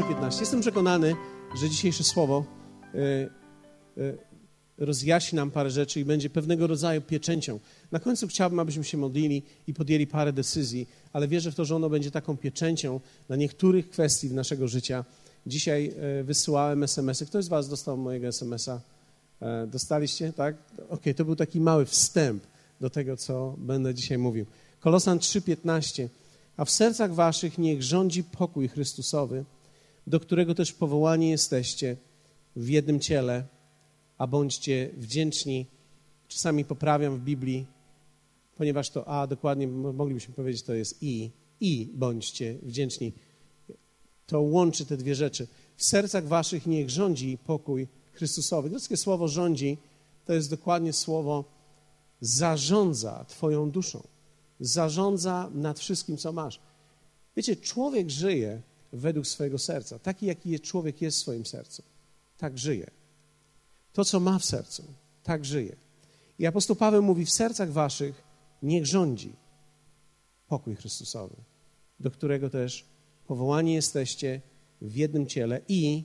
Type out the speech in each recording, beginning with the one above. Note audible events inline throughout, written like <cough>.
3:15. Jestem przekonany, że dzisiejsze słowo y, y, rozjaśni nam parę rzeczy i będzie pewnego rodzaju pieczęcią. Na końcu chciałbym, abyśmy się modlili i podjęli parę decyzji, ale wierzę w to, że ono będzie taką pieczęcią dla niektórych kwestii w naszego życia. Dzisiaj y, wysyłałem SMS-y. Ktoś z Was dostał mojego SMS-a? E, dostaliście, tak? Okay, to był taki mały wstęp do tego, co będę dzisiaj mówił. Kolosan 3:15 a w sercach waszych niech rządzi pokój Chrystusowy, do którego też powołani jesteście w jednym ciele, a bądźcie wdzięczni. Czasami poprawiam w Biblii, ponieważ to A dokładnie moglibyśmy powiedzieć, to jest I. I bądźcie wdzięczni. To łączy te dwie rzeczy. W sercach waszych niech rządzi pokój Chrystusowy. Greckie słowo rządzi to jest dokładnie słowo zarządza Twoją duszą zarządza nad wszystkim, co masz. Wiecie, człowiek żyje według swojego serca. Taki, jaki człowiek jest w swoim sercu, tak żyje. To, co ma w sercu, tak żyje. I apostoł Paweł mówi, w sercach waszych niech rządzi pokój Chrystusowy, do którego też powołani jesteście w jednym ciele i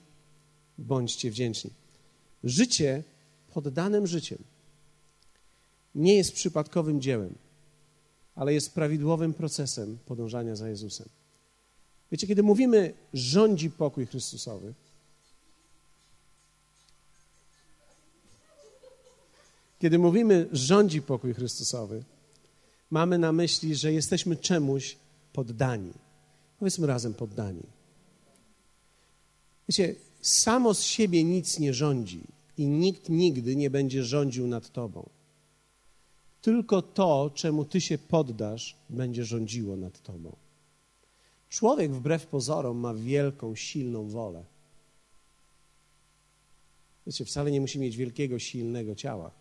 bądźcie wdzięczni. Życie poddanym życiem nie jest przypadkowym dziełem ale jest prawidłowym procesem podążania za Jezusem. Wiecie, kiedy mówimy rządzi pokój Chrystusowy, kiedy mówimy rządzi pokój Chrystusowy, mamy na myśli, że jesteśmy czemuś poddani. Powiedzmy razem poddani. Wiecie, samo z siebie nic nie rządzi i nikt nigdy nie będzie rządził nad tobą. Tylko to, czemu ty się poddasz, będzie rządziło nad tobą. Człowiek wbrew pozorom ma wielką, silną wolę. Wiecie, wcale nie musi mieć wielkiego, silnego ciała.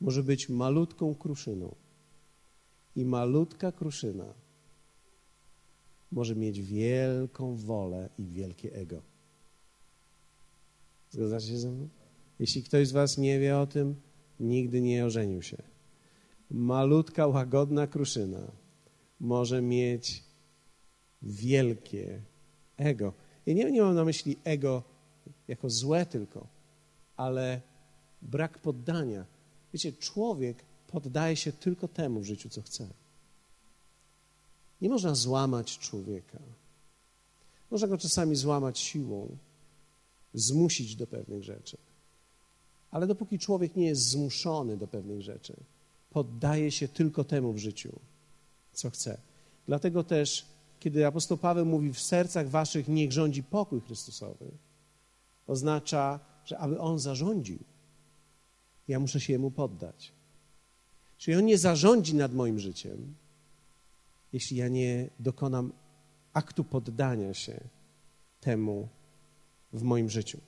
Może być malutką kruszyną. I malutka kruszyna może mieć wielką wolę i wielkie ego. Zgadzacie się ze mną? Jeśli ktoś z Was nie wie o tym, nigdy nie ożenił się. Malutka, łagodna kruszyna może mieć wielkie ego. Ja nie, nie mam na myśli ego jako złe tylko, ale brak poddania. Wiecie, człowiek poddaje się tylko temu w życiu, co chce. Nie można złamać człowieka. Można go czasami złamać siłą, zmusić do pewnych rzeczy. Ale dopóki człowiek nie jest zmuszony do pewnych rzeczy, poddaje się tylko temu w życiu, co chce. Dlatego też, kiedy apostoł Paweł mówi w sercach waszych niech rządzi pokój Chrystusowy, oznacza, że aby on zarządził, ja muszę się jemu poddać. Czyli on nie zarządzi nad moim życiem, jeśli ja nie dokonam aktu poddania się temu w moim życiu.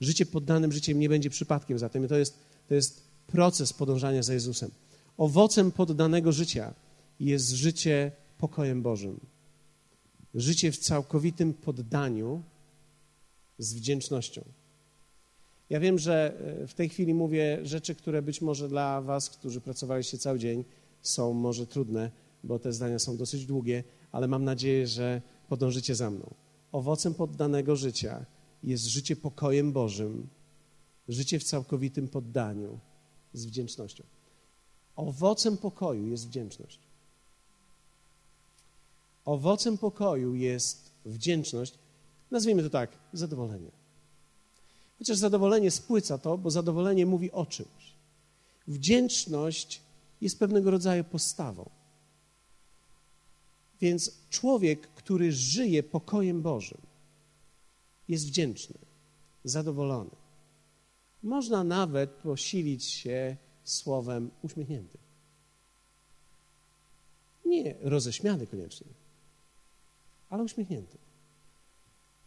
Życie poddanym życiem nie będzie przypadkiem, zatem to jest, to jest proces podążania za Jezusem. Owocem poddanego życia jest życie pokojem Bożym. Życie w całkowitym poddaniu z wdzięcznością. Ja wiem, że e, w tej chwili mówię rzeczy, które być może dla Was, którzy pracowaliście cały dzień, są może trudne, bo te zdania są dosyć długie, ale mam nadzieję, że podążycie za mną. Owocem poddanego życia jest życie pokojem Bożym, życie w całkowitym poddaniu z wdzięcznością. Owocem pokoju jest wdzięczność. Owocem pokoju jest wdzięczność, nazwijmy to tak, zadowolenie. Chociaż zadowolenie spłyca to, bo zadowolenie mówi o czymś. Wdzięczność jest pewnego rodzaju postawą. Więc człowiek, który żyje pokojem Bożym, jest wdzięczny, zadowolony. Można nawet posilić się słowem uśmiechnięty. Nie roześmiany koniecznie, ale uśmiechnięty.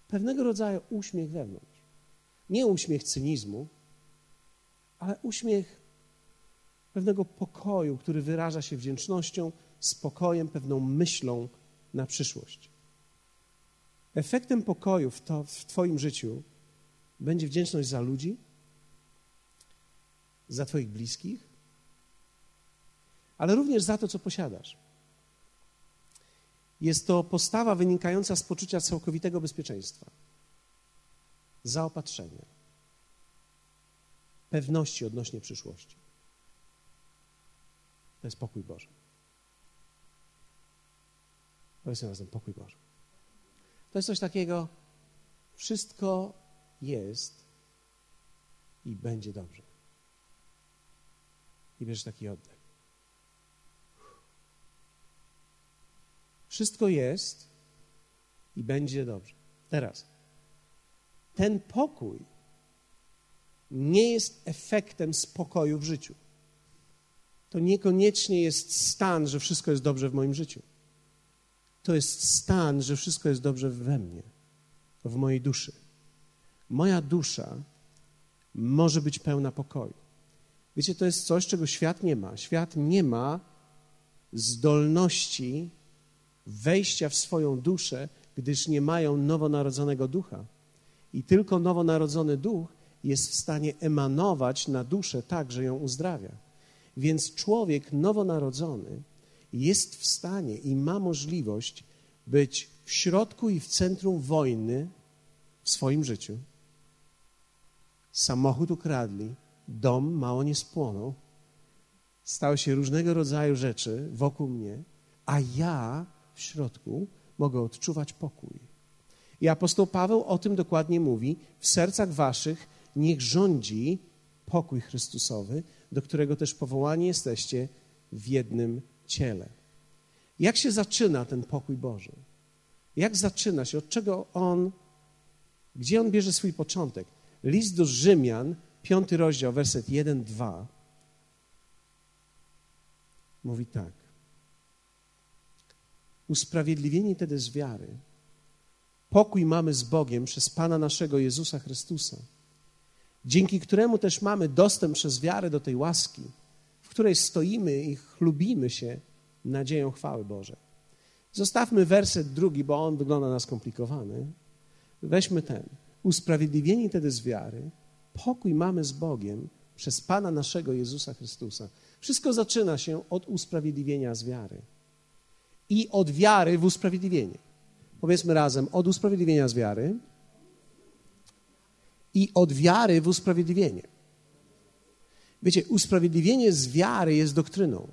Pewnego rodzaju uśmiech wewnątrz. Nie uśmiech cynizmu, ale uśmiech pewnego pokoju, który wyraża się wdzięcznością, spokojem, pewną myślą na przyszłość. Efektem pokoju w, to, w Twoim życiu będzie wdzięczność za ludzi, za Twoich bliskich, ale również za to, co posiadasz. Jest to postawa wynikająca z poczucia całkowitego bezpieczeństwa, zaopatrzenia, pewności odnośnie przyszłości. To jest pokój Boży. Powiedzmy razem, pokój Boży. To jest coś takiego, wszystko jest i będzie dobrze. I bierzesz taki oddech. Wszystko jest i będzie dobrze. Teraz, ten pokój nie jest efektem spokoju w życiu. To niekoniecznie jest stan, że wszystko jest dobrze w moim życiu. To jest stan, że wszystko jest dobrze we mnie, w mojej duszy. Moja dusza może być pełna pokoju. Wiecie, to jest coś, czego świat nie ma. Świat nie ma zdolności wejścia w swoją duszę, gdyż nie mają nowonarodzonego ducha. I tylko nowonarodzony duch jest w stanie emanować na duszę tak, że ją uzdrawia. Więc człowiek nowonarodzony jest w stanie i ma możliwość być w środku i w centrum wojny w swoim życiu. Samochód ukradli, dom mało nie spłonął, stały się różnego rodzaju rzeczy wokół mnie, a ja w środku mogę odczuwać pokój. I apostoł Paweł o tym dokładnie mówi: W sercach waszych niech rządzi pokój Chrystusowy, do którego też powołani jesteście w jednym ciele. Jak się zaczyna ten pokój Boży? Jak zaczyna się? Od czego on, gdzie on bierze swój początek? List do Rzymian, piąty rozdział, werset 1-2 mówi tak. Usprawiedliwieni tedy z wiary, pokój mamy z Bogiem przez Pana naszego Jezusa Chrystusa, dzięki któremu też mamy dostęp przez wiarę do tej łaski, w której stoimy i chlubimy się nadzieją chwały Bożej. Zostawmy werset drugi, bo on wygląda na skomplikowany. Weźmy ten. Usprawiedliwieni tedy z wiary, pokój mamy z Bogiem przez Pana naszego Jezusa Chrystusa. Wszystko zaczyna się od usprawiedliwienia z wiary i od wiary w usprawiedliwienie. Powiedzmy razem, od usprawiedliwienia z wiary i od wiary w usprawiedliwienie. Wiecie, usprawiedliwienie z wiary jest doktryną.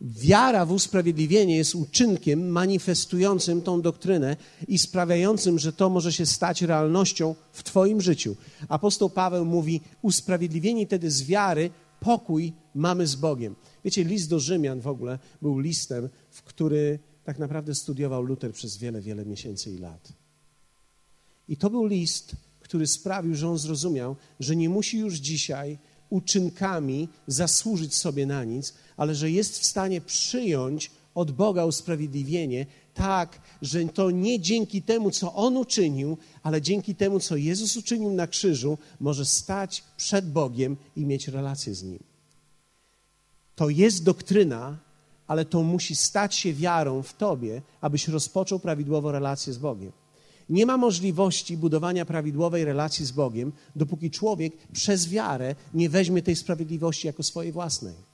Wiara w usprawiedliwienie jest uczynkiem manifestującym tą doktrynę i sprawiającym, że to może się stać realnością w Twoim życiu. Apostoł Paweł mówi: Usprawiedliwieni tedy z wiary, pokój mamy z Bogiem. Wiecie, list do Rzymian w ogóle był listem, w który tak naprawdę studiował Luter przez wiele, wiele miesięcy i lat. I to był list, który sprawił, że on zrozumiał, że nie musi już dzisiaj uczynkami zasłużyć sobie na nic, ale że jest w stanie przyjąć od Boga usprawiedliwienie, tak, że to nie dzięki temu, co On uczynił, ale dzięki temu, co Jezus uczynił na krzyżu, może stać przed Bogiem i mieć relację z Nim. To jest doktryna, ale to musi stać się wiarą w Tobie, abyś rozpoczął prawidłowo relację z Bogiem. Nie ma możliwości budowania prawidłowej relacji z Bogiem, dopóki człowiek przez wiarę nie weźmie tej sprawiedliwości jako swojej własnej.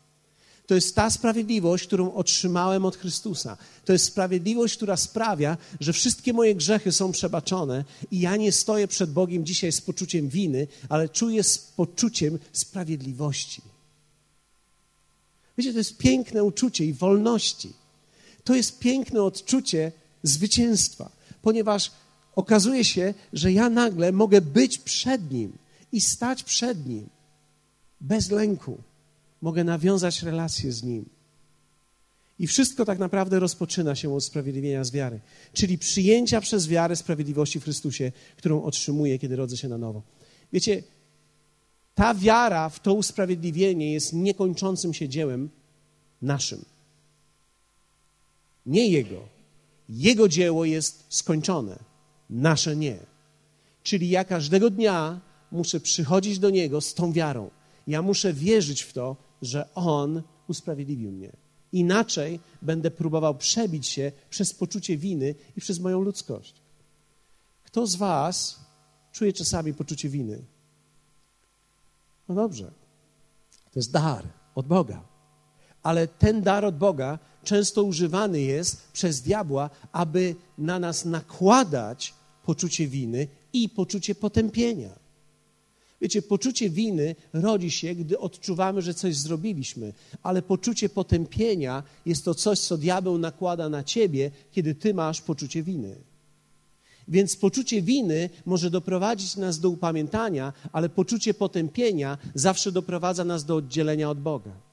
To jest ta sprawiedliwość, którą otrzymałem od Chrystusa. To jest sprawiedliwość, która sprawia, że wszystkie moje grzechy są przebaczone i ja nie stoję przed Bogiem dzisiaj z poczuciem winy, ale czuję z poczuciem sprawiedliwości. Wiecie, to jest piękne uczucie i wolności. To jest piękne odczucie zwycięstwa, ponieważ okazuje się, że ja nagle mogę być przed Nim i stać przed Nim bez lęku. Mogę nawiązać relację z Nim. I wszystko tak naprawdę rozpoczyna się od sprawiedliwienia z wiary, czyli przyjęcia przez wiarę sprawiedliwości w Chrystusie, którą otrzymuję, kiedy rodzę się na nowo. Wiecie, ta wiara w to usprawiedliwienie jest niekończącym się dziełem naszym. Nie Jego. Jego dzieło jest skończone, nasze nie. Czyli ja każdego dnia muszę przychodzić do Niego z tą wiarą. Ja muszę wierzyć w to, że On usprawiedliwił mnie. Inaczej będę próbował przebić się przez poczucie winy i przez moją ludzkość. Kto z Was czuje czasami poczucie winy? No dobrze, to jest dar od Boga. ale ten dar od Boga często używany jest przez diabła, aby na nas nakładać poczucie winy i poczucie potępienia. Wiecie, poczucie winy rodzi się, gdy odczuwamy, że coś zrobiliśmy, ale poczucie potępienia jest to coś, co diabeł nakłada na ciebie, kiedy ty masz poczucie winy. Więc poczucie winy może doprowadzić nas do upamiętania, ale poczucie potępienia zawsze doprowadza nas do oddzielenia od Boga.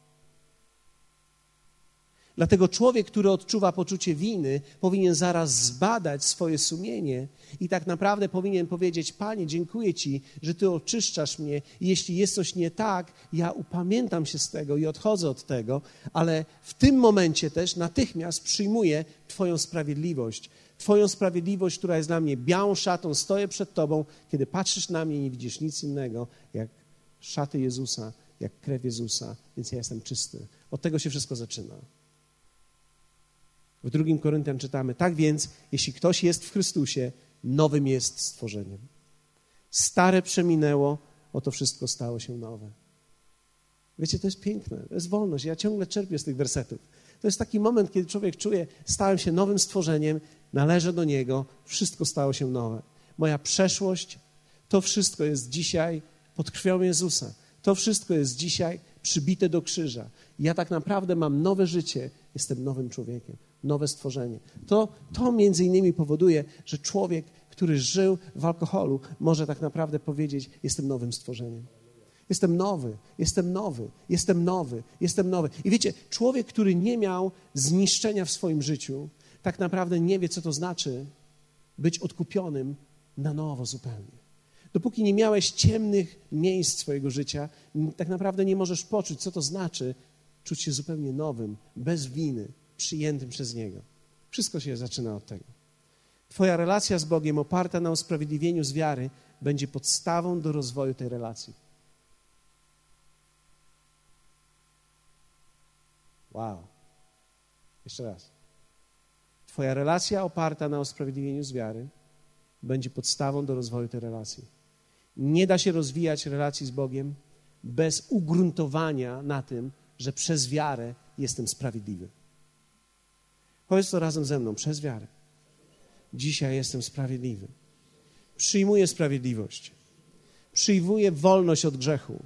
Dlatego człowiek, który odczuwa poczucie winy, powinien zaraz zbadać swoje sumienie i tak naprawdę powinien powiedzieć: Panie, dziękuję Ci, że Ty oczyszczasz mnie. Jeśli jest coś nie tak, ja upamiętam się z tego i odchodzę od tego, ale w tym momencie też natychmiast przyjmuję Twoją sprawiedliwość. Twoją sprawiedliwość, która jest dla mnie białą szatą, stoję przed Tobą, kiedy patrzysz na mnie nie widzisz nic innego, jak szaty Jezusa, jak krew Jezusa, więc ja jestem czysty. Od tego się wszystko zaczyna. W drugim Koryntian czytamy, tak więc, jeśli ktoś jest w Chrystusie, nowym jest stworzeniem. Stare przeminęło, oto wszystko stało się nowe. Wiecie, to jest piękne, to jest wolność. Ja ciągle czerpię z tych wersetów. To jest taki moment, kiedy człowiek czuje, stałem się nowym stworzeniem, należę do Niego, wszystko stało się nowe. Moja przeszłość, to wszystko jest dzisiaj pod krwią Jezusa. To wszystko jest dzisiaj przybite do krzyża. Ja tak naprawdę mam nowe życie, jestem nowym człowiekiem nowe stworzenie. To, to między innymi powoduje, że człowiek, który żył w alkoholu, może tak naprawdę powiedzieć: Jestem nowym stworzeniem. Jestem nowy, jestem nowy, jestem nowy, jestem nowy. I wiecie, człowiek, który nie miał zniszczenia w swoim życiu, tak naprawdę nie wie, co to znaczy być odkupionym na nowo zupełnie. Dopóki nie miałeś ciemnych miejsc swojego życia, tak naprawdę nie możesz poczuć, co to znaczy czuć się zupełnie nowym, bez winy, przyjętym przez Niego. Wszystko się zaczyna od tego. Twoja relacja z Bogiem oparta na usprawiedliwieniu z wiary będzie podstawą do rozwoju tej relacji. Wow. Jeszcze raz. Twoja relacja oparta na usprawiedliwieniu z wiary będzie podstawą do rozwoju tej relacji. Nie da się rozwijać relacji z Bogiem bez ugruntowania na tym, że przez wiarę jestem sprawiedliwy. Powiedz to razem ze mną, przez wiarę. Dzisiaj jestem sprawiedliwy. Przyjmuję sprawiedliwość. Przyjmuję wolność od grzechu,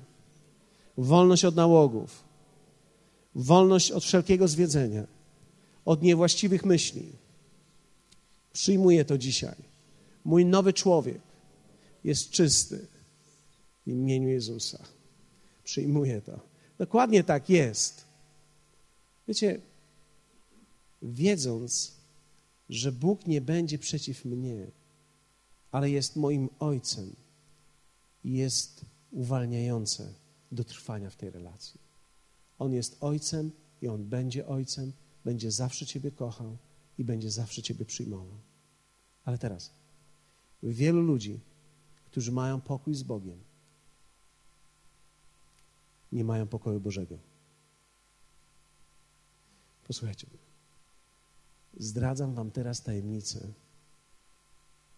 wolność od nałogów, wolność od wszelkiego zwiedzenia, od niewłaściwych myśli. Przyjmuję to dzisiaj. Mój nowy człowiek jest czysty w imieniu Jezusa. Przyjmuję to. Dokładnie tak jest. Wiecie, wiedząc, że Bóg nie będzie przeciw mnie, ale jest moim Ojcem i jest uwalniające do trwania w tej relacji. On jest Ojcem i On będzie Ojcem, będzie zawsze Ciebie kochał i będzie zawsze Ciebie przyjmował. Ale teraz, wielu ludzi, którzy mają pokój z Bogiem, nie mają pokoju Bożego. Posłuchajcie. Zdradzam wam teraz tajemnicę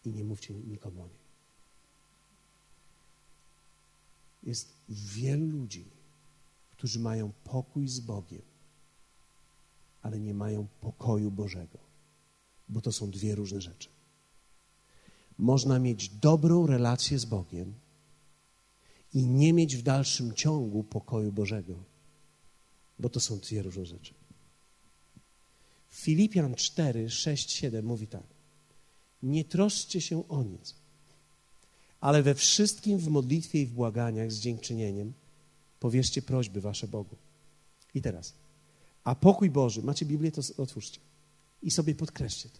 i nie mówcie nikomu o niej. Jest wielu ludzi, którzy mają pokój z Bogiem, ale nie mają pokoju Bożego, bo to są dwie różne rzeczy. Można mieć dobrą relację z Bogiem i nie mieć w dalszym ciągu pokoju Bożego, bo to są dwie różne rzeczy. Filipian 4, 6, 7 mówi tak. Nie troszczcie się o nic, ale we wszystkim w modlitwie i w błaganiach z dziękczynieniem powierzcie prośby wasze Bogu. I teraz, a pokój Boży, macie Biblię, to otwórzcie i sobie podkreślcie to.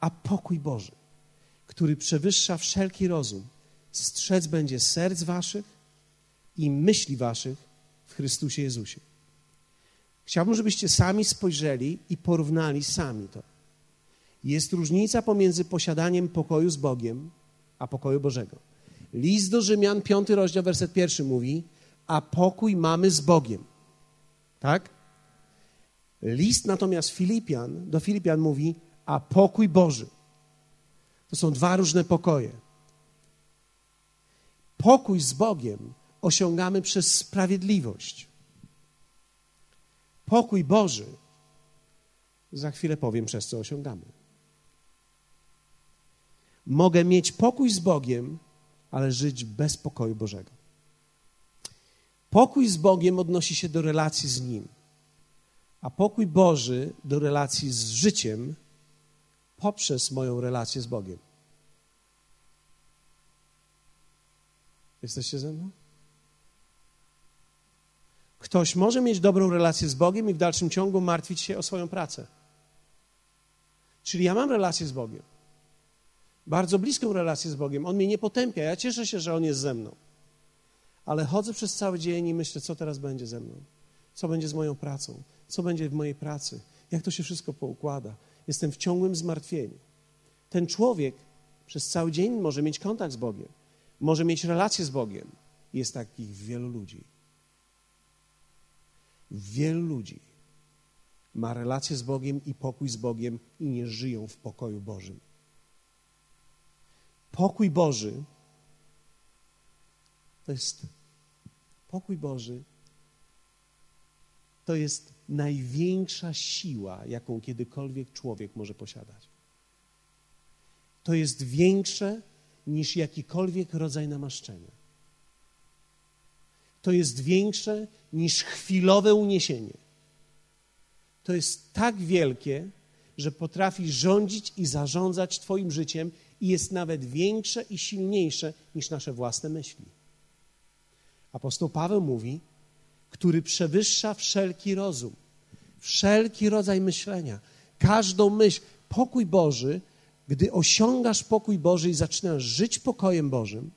A pokój Boży, który przewyższa wszelki rozum, strzec będzie serc waszych i myśli waszych w Chrystusie Jezusie. Chciałbym, żebyście sami spojrzeli i porównali sami to. Jest różnica pomiędzy posiadaniem pokoju z Bogiem, a pokoju Bożego. List do Rzymian, piąty rozdział, werset pierwszy mówi, a pokój mamy z Bogiem. Tak? List natomiast Filipian, do Filipian mówi, a pokój Boży. To są dwa różne pokoje. Pokój z Bogiem osiągamy przez sprawiedliwość. Pokój Boży, za chwilę powiem, przez co osiągamy. Mogę mieć pokój z Bogiem, ale żyć bez pokoju Bożego. Pokój z Bogiem odnosi się do relacji z Nim, a pokój Boży do relacji z życiem poprzez moją relację z Bogiem. Jesteście ze mną? Ktoś może mieć dobrą relację z Bogiem i w dalszym ciągu martwić się o swoją pracę. Czyli ja mam relację z Bogiem. Bardzo bliską relację z Bogiem. On mnie nie potępia. Ja cieszę się, że On jest ze mną. Ale chodzę przez cały dzień i myślę, co teraz będzie ze mną? Co będzie z moją pracą? Co będzie w mojej pracy? Jak to się wszystko poukłada? Jestem w ciągłym zmartwieniu. Ten człowiek przez cały dzień może mieć kontakt z Bogiem, może mieć relację z Bogiem. Jest takich wielu ludzi. Wielu ludzi ma relację z Bogiem i pokój z Bogiem i nie żyją w pokoju Bożym. Pokój Boży to jest pokój Boży. To jest największa siła, jaką kiedykolwiek człowiek może posiadać. To jest większe niż jakikolwiek rodzaj namaszczenia. To jest większe niż chwilowe uniesienie. To jest tak wielkie, że potrafi rządzić i zarządzać Twoim życiem i jest nawet większe i silniejsze niż nasze własne myśli. Apostoł Paweł mówi, który przewyższa wszelki rozum, wszelki rodzaj myślenia, każdą myśl. Pokój Boży, gdy osiągasz pokój Boży i zaczynasz żyć pokojem Bożym,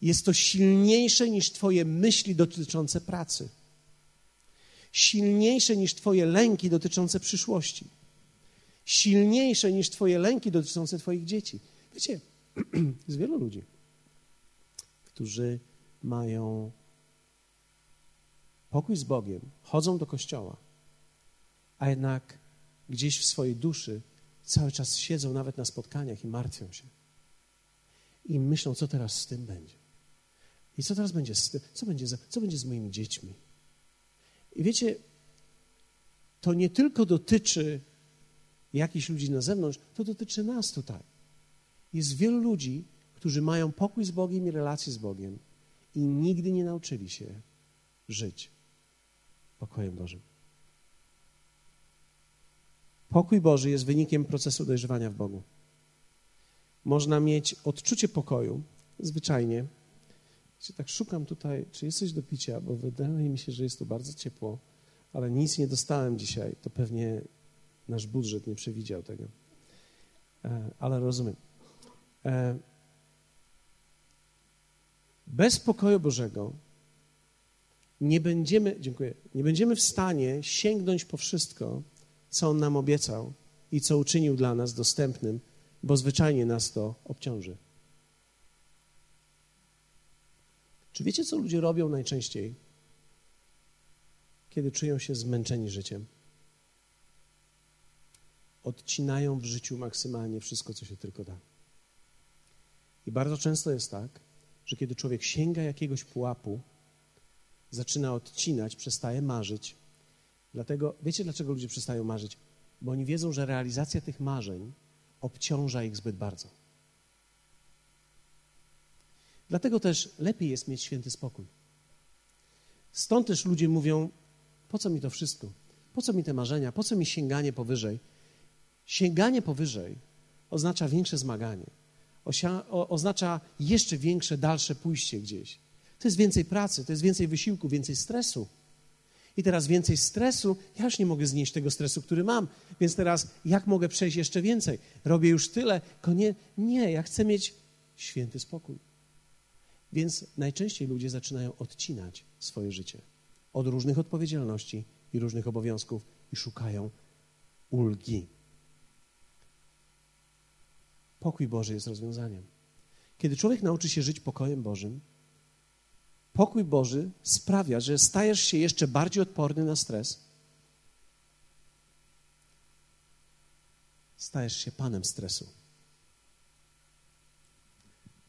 jest to silniejsze niż Twoje myśli dotyczące pracy, silniejsze niż Twoje lęki dotyczące przyszłości, silniejsze niż Twoje lęki dotyczące Twoich dzieci. Wiecie, <clears throat> jest wielu ludzi, którzy mają pokój z Bogiem, chodzą do kościoła, a jednak gdzieś w swojej duszy cały czas siedzą nawet na spotkaniach i martwią się. I myślą, co teraz z tym będzie. I co teraz będzie z tym? Co będzie, za, co będzie z moimi dziećmi? I wiecie, to nie tylko dotyczy jakichś ludzi na zewnątrz, to dotyczy nas tutaj. Jest wielu ludzi, którzy mają pokój z Bogiem i relacje z Bogiem, i nigdy nie nauczyli się żyć pokojem Bożym. Pokój Boży jest wynikiem procesu dojrzewania w Bogu. Można mieć odczucie pokoju, zwyczajnie. Ja tak szukam tutaj, czy jest coś do picia, bo wydaje mi się, że jest tu bardzo ciepło, ale nic nie dostałem dzisiaj. To pewnie nasz budżet nie przewidział tego. E, ale rozumiem. E, bez pokoju Bożego nie będziemy, dziękuję, nie będziemy w stanie sięgnąć po wszystko, co On nam obiecał i co uczynił dla nas dostępnym, bo zwyczajnie nas to obciąży. Czy wiecie, co ludzie robią najczęściej, kiedy czują się zmęczeni życiem? Odcinają w życiu maksymalnie wszystko, co się tylko da. I bardzo często jest tak, że kiedy człowiek sięga jakiegoś pułapu, zaczyna odcinać, przestaje marzyć. Dlatego, wiecie dlaczego ludzie przestają marzyć? Bo oni wiedzą, że realizacja tych marzeń obciąża ich zbyt bardzo. Dlatego też lepiej jest mieć święty spokój. Stąd też ludzie mówią: Po co mi to wszystko? Po co mi te marzenia? Po co mi sięganie powyżej? Sięganie powyżej oznacza większe zmaganie oznacza jeszcze większe, dalsze pójście gdzieś. To jest więcej pracy, to jest więcej wysiłku, więcej stresu. I teraz więcej stresu, ja już nie mogę znieść tego stresu, który mam, więc teraz jak mogę przejść jeszcze więcej? Robię już tyle, konie... nie, ja chcę mieć święty spokój. Więc najczęściej ludzie zaczynają odcinać swoje życie od różnych odpowiedzialności i różnych obowiązków i szukają ulgi. Pokój Boży jest rozwiązaniem. Kiedy człowiek nauczy się żyć pokojem Bożym, pokój Boży sprawia, że stajesz się jeszcze bardziej odporny na stres. Stajesz się panem stresu.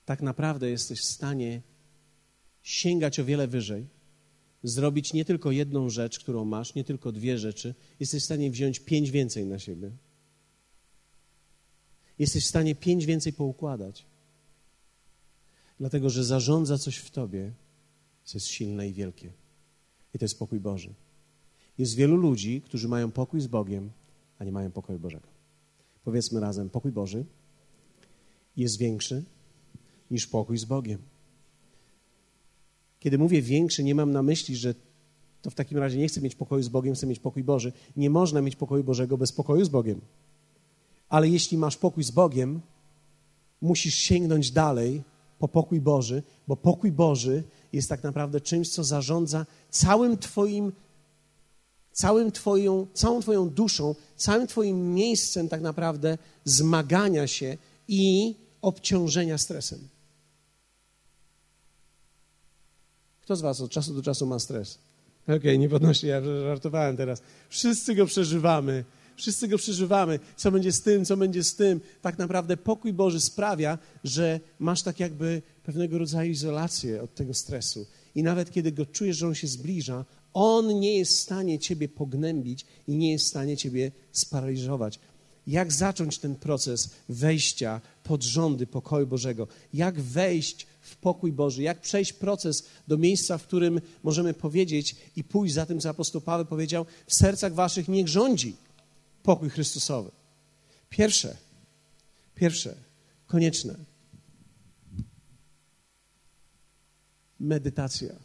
Tak naprawdę jesteś w stanie sięgać o wiele wyżej zrobić nie tylko jedną rzecz, którą masz, nie tylko dwie rzeczy, jesteś w stanie wziąć pięć więcej na siebie. Jesteś w stanie pięć więcej poukładać. Dlatego, że zarządza coś w tobie, co jest silne i wielkie. I to jest pokój Boży. Jest wielu ludzi, którzy mają pokój z Bogiem, a nie mają pokoju Bożego. Powiedzmy razem, pokój Boży jest większy niż pokój z Bogiem. Kiedy mówię większy, nie mam na myśli, że to w takim razie nie chcę mieć pokoju z Bogiem, chcę mieć pokój Boży. Nie można mieć pokoju Bożego bez pokoju z Bogiem. Ale jeśli masz pokój z Bogiem, musisz sięgnąć dalej po pokój Boży, bo pokój Boży jest tak naprawdę czymś, co zarządza całym Twoim, całym twoją, całą Twoją duszą, całym Twoim miejscem tak naprawdę zmagania się i obciążenia stresem. Kto z Was od czasu do czasu ma stres? Okej, okay, nie podnosi, ja żartowałem teraz. Wszyscy go przeżywamy. Wszyscy go przeżywamy. Co będzie z tym, co będzie z tym. Tak naprawdę pokój Boży sprawia, że masz tak jakby pewnego rodzaju izolację od tego stresu. I nawet kiedy go czujesz, że on się zbliża, on nie jest w stanie ciebie pognębić i nie jest w stanie ciebie sparaliżować. Jak zacząć ten proces wejścia pod rządy pokoju Bożego? Jak wejść w pokój Boży? Jak przejść proces do miejsca, w którym możemy powiedzieć i pójść za tym, co apostoł Paweł powiedział, w sercach waszych niech rządzi pokój Chrystusowy. Pierwsze, pierwsze, konieczne. Medytacja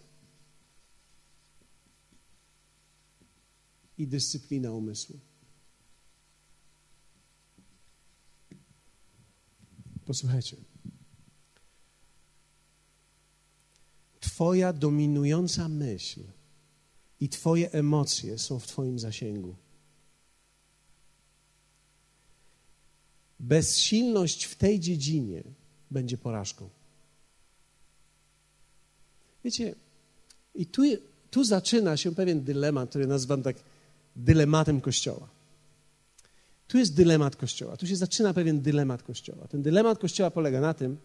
i dyscyplina umysłu. Posłuchajcie. Twoja dominująca myśl i Twoje emocje są w Twoim zasięgu. Bezsilność w tej dziedzinie będzie porażką. Wiecie, i tu, tu zaczyna się pewien dylemat, który nazywam tak dylematem Kościoła. Tu jest dylemat Kościoła. Tu się zaczyna pewien dylemat Kościoła. Ten dylemat Kościoła polega na tym,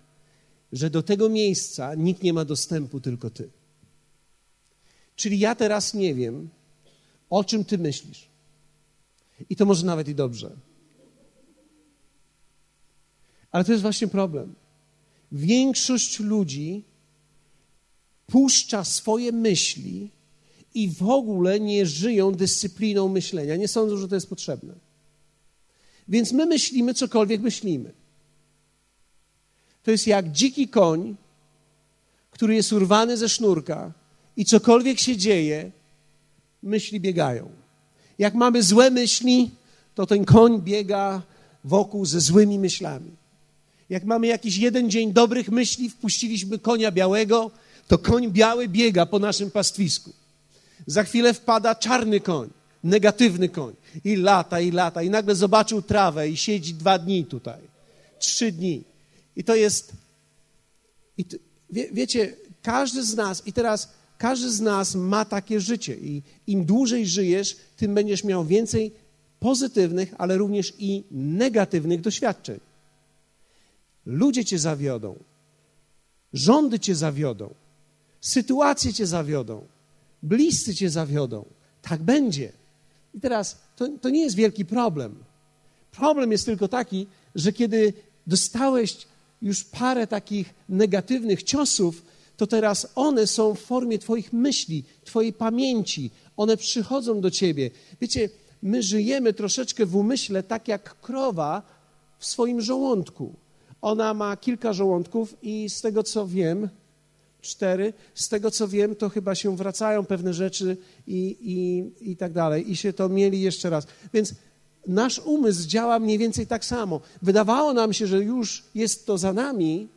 że do tego miejsca nikt nie ma dostępu, tylko ty. Czyli ja teraz nie wiem, o czym ty myślisz. I to może nawet i dobrze. Ale to jest właśnie problem. Większość ludzi puszcza swoje myśli i w ogóle nie żyją dyscypliną myślenia. Nie sądzą, że to jest potrzebne. Więc my myślimy, cokolwiek myślimy. To jest jak dziki koń, który jest urwany ze sznurka i cokolwiek się dzieje, myśli biegają. Jak mamy złe myśli, to ten koń biega wokół ze złymi myślami. Jak mamy jakiś jeden dzień dobrych myśli, wpuściliśmy konia białego, to koń biały biega po naszym pastwisku. Za chwilę wpada czarny koń, negatywny koń i lata, i lata. I nagle zobaczył trawę i siedzi dwa dni tutaj, trzy dni. I to jest. I to, wie, wiecie, każdy z nas, i teraz każdy z nas ma takie życie. I im dłużej żyjesz, tym będziesz miał więcej pozytywnych, ale również i negatywnych doświadczeń. Ludzie cię zawiodą, rządy cię zawiodą, sytuacje cię zawiodą, bliscy cię zawiodą. Tak będzie. I teraz to, to nie jest wielki problem. Problem jest tylko taki, że kiedy dostałeś już parę takich negatywnych ciosów, to teraz one są w formie Twoich myśli, Twojej pamięci. One przychodzą do Ciebie. Wiecie, my żyjemy troszeczkę w umyśle tak jak krowa w swoim żołądku. Ona ma kilka żołądków i z tego co wiem, cztery, z tego co wiem, to chyba się wracają pewne rzeczy i, i, i tak dalej. I się to mieli jeszcze raz. Więc nasz umysł działa mniej więcej tak samo. Wydawało nam się, że już jest to za nami,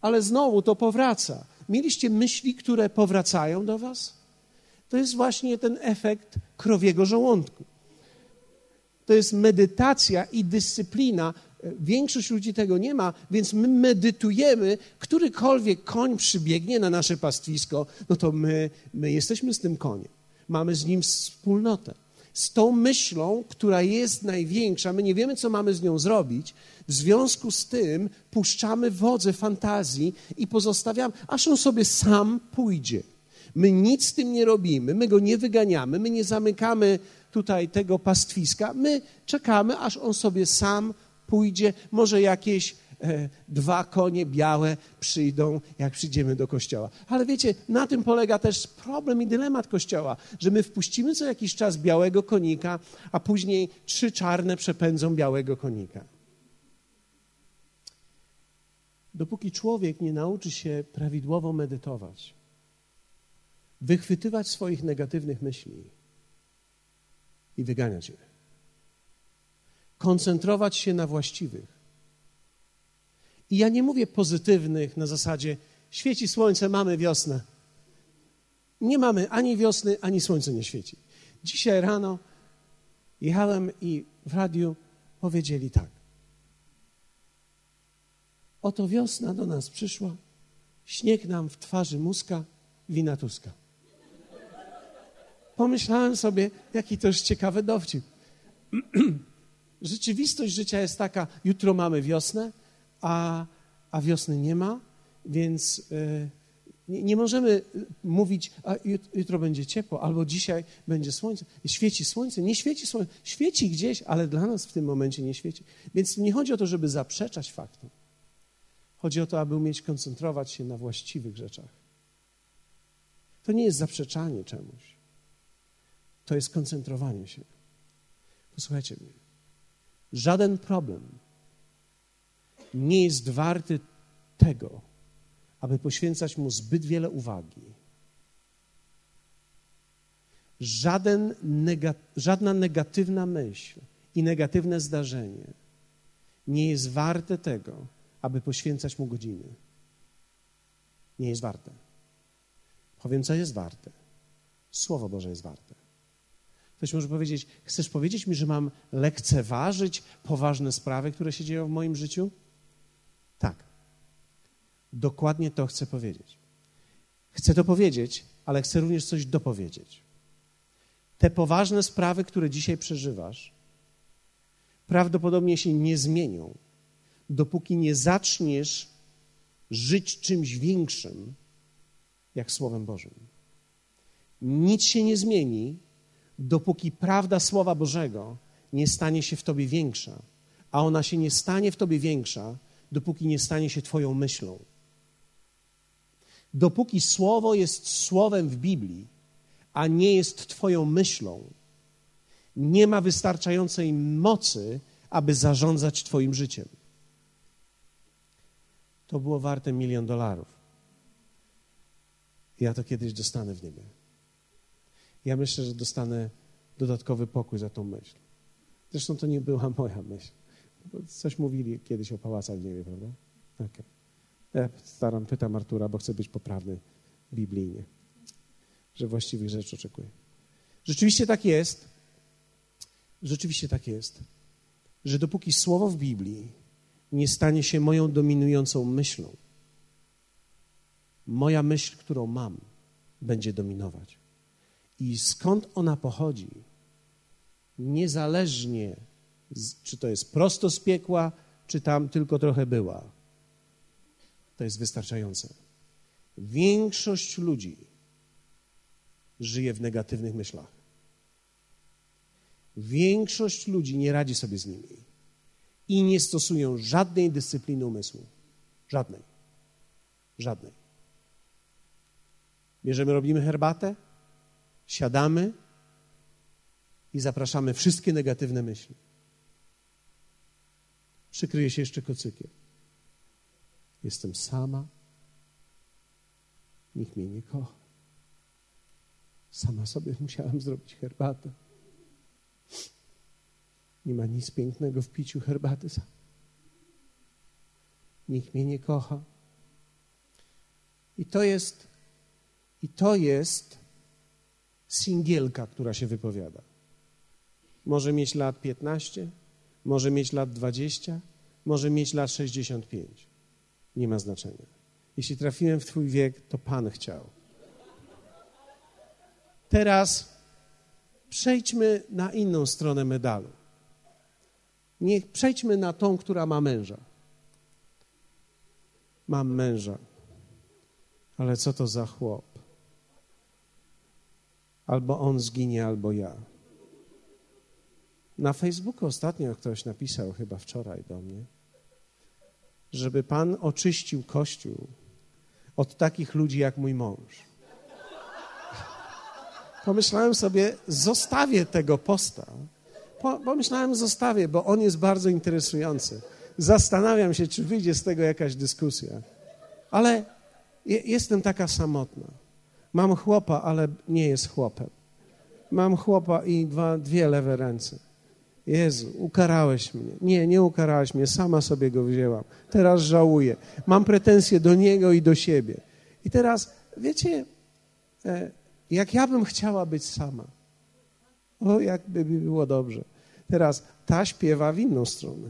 ale znowu to powraca. Mieliście myśli, które powracają do Was? To jest właśnie ten efekt krowiego żołądku. To jest medytacja i dyscyplina. Większość ludzi tego nie ma, więc my medytujemy, którykolwiek koń przybiegnie na nasze pastwisko, no to my, my jesteśmy z tym koniem. Mamy z nim wspólnotę z tą myślą, która jest największa, my nie wiemy, co mamy z nią zrobić, w związku z tym puszczamy wodze fantazji i pozostawiamy, aż on sobie sam pójdzie. My nic z tym nie robimy, my go nie wyganiamy, my nie zamykamy tutaj tego pastwiska. My czekamy, aż on sobie sam pójdzie. Może jakieś dwa konie białe przyjdą, jak przyjdziemy do kościoła. Ale wiecie, na tym polega też problem i dylemat kościoła, że my wpuścimy co jakiś czas białego konika, a później trzy czarne przepędzą białego konika. Dopóki człowiek nie nauczy się prawidłowo medytować, wychwytywać swoich negatywnych myśli i wyganiać je, koncentrować się na właściwych. I ja nie mówię pozytywnych na zasadzie świeci słońce, mamy wiosnę. Nie mamy ani wiosny, ani słońce nie świeci. Dzisiaj rano jechałem i w radiu powiedzieli tak. Oto wiosna do nas przyszła, śnieg nam w twarzy muska, wina tuska. Pomyślałem sobie, jaki to jest ciekawy dowcip. <clears throat> Rzeczywistość życia jest taka, jutro mamy wiosnę, a, a wiosny nie ma, więc y, nie, nie, możemy mówić, a jutro będzie ciepło, albo dzisiaj będzie słońce. Świeci słońce, nie świeci słońce, świeci gdzieś, ale dla nas w tym momencie nie świeci. Więc nie chodzi o to, żeby zaprzeczać faktom. Chodzi o to, aby umieć koncentrować się na właściwych rzeczach. To nie jest zaprzeczanie czemuś. To jest koncentrowanie się. Posłuchajcie mnie. Żaden problem nie jest warty tego, aby poświęcać mu zbyt wiele uwagi. Żaden nega, żadna negatywna myśl i negatywne zdarzenie nie jest warte tego, aby poświęcać mu godziny. Nie jest warte. Powiem, co jest warte. Słowo Boże jest warte. Ktoś może powiedzieć: Chcesz powiedzieć mi, że mam lekceważyć poważne sprawy, które się dzieją w moim życiu? Tak. Dokładnie to chcę powiedzieć. Chcę to powiedzieć, ale chcę również coś dopowiedzieć. Te poważne sprawy, które dzisiaj przeżywasz, prawdopodobnie się nie zmienią, dopóki nie zaczniesz żyć czymś większym, jak Słowem Bożym. Nic się nie zmieni, dopóki prawda Słowa Bożego nie stanie się w tobie większa, a ona się nie stanie w tobie większa, dopóki nie stanie się Twoją myślą. Dopóki Słowo jest Słowem w Biblii, a nie jest Twoją myślą, nie ma wystarczającej mocy, aby zarządzać Twoim życiem. To było warte milion dolarów. Ja to kiedyś dostanę w niebie. Ja myślę, że dostanę dodatkowy pokój za tą myśl. Zresztą to nie była moja myśl. Coś mówili kiedyś o pałacach w niebie, prawda? Okay. Ja staram, pytam Artura, bo chcę być poprawny biblijnie, że właściwych rzeczy oczekuję. Rzeczywiście tak jest, rzeczywiście tak jest, że dopóki słowo w Biblii nie stanie się moją dominującą myślą, moja myśl, którą mam, będzie dominować. I skąd ona pochodzi, niezależnie czy to jest prosto z piekła, czy tam tylko trochę była. To jest wystarczające. Większość ludzi żyje w negatywnych myślach. Większość ludzi nie radzi sobie z nimi i nie stosują żadnej dyscypliny umysłu. Żadnej. Żadnej. Bierzemy, robimy herbatę, siadamy i zapraszamy wszystkie negatywne myśli przykryje się jeszcze kocykiem. Jestem sama. Nikt mnie nie kocha. Sama sobie musiałam zrobić herbatę. Nie ma nic pięknego w piciu herbaty. Nikt mnie nie kocha. I to jest, i to jest singielka, która się wypowiada. Może mieć lat 15, może mieć lat 20, może mieć lat 65. Nie ma znaczenia. Jeśli trafiłem w Twój wiek, to Pan chciał. Teraz przejdźmy na inną stronę medalu. Nie przejdźmy na tą, która ma męża. Mam męża. Ale co to za chłop? Albo on zginie, albo ja. Na Facebooku ostatnio ktoś napisał, chyba wczoraj do mnie, żeby Pan oczyścił Kościół od takich ludzi jak mój mąż. Pomyślałem sobie, zostawię tego posta. Pomyślałem, zostawię, bo on jest bardzo interesujący. Zastanawiam się, czy wyjdzie z tego jakaś dyskusja. Ale jestem taka samotna. Mam chłopa, ale nie jest chłopem. Mam chłopa i dwa, dwie lewe ręce. Jezu, ukarałeś mnie. Nie, nie ukarałeś mnie, sama sobie go wzięłam. Teraz żałuję. Mam pretensje do niego i do siebie. I teraz, wiecie, e, jak ja bym chciała być sama. O, jakby było dobrze. Teraz ta śpiewa w inną stronę.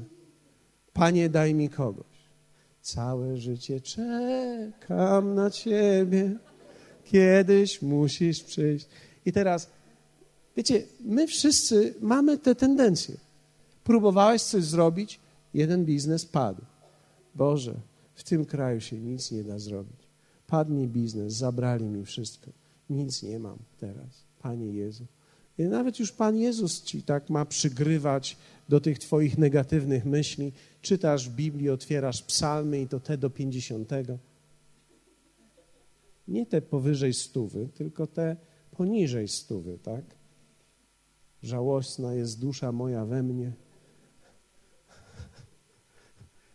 Panie, daj mi kogoś. Całe życie czekam na Ciebie. Kiedyś musisz przyjść. I teraz, wiecie, my wszyscy mamy te tendencje. Próbowałeś coś zrobić, jeden biznes padł. Boże, w tym kraju się nic nie da zrobić. Padnie biznes, zabrali mi wszystko. Nic nie mam teraz, Panie Jezu. I nawet już Pan Jezus ci tak ma przygrywać do tych Twoich negatywnych myśli. Czytasz w Biblii, otwierasz psalmy i to te do pięćdziesiątego. Nie te powyżej stówy, tylko te poniżej stówy, tak? Żałosna jest dusza moja we mnie.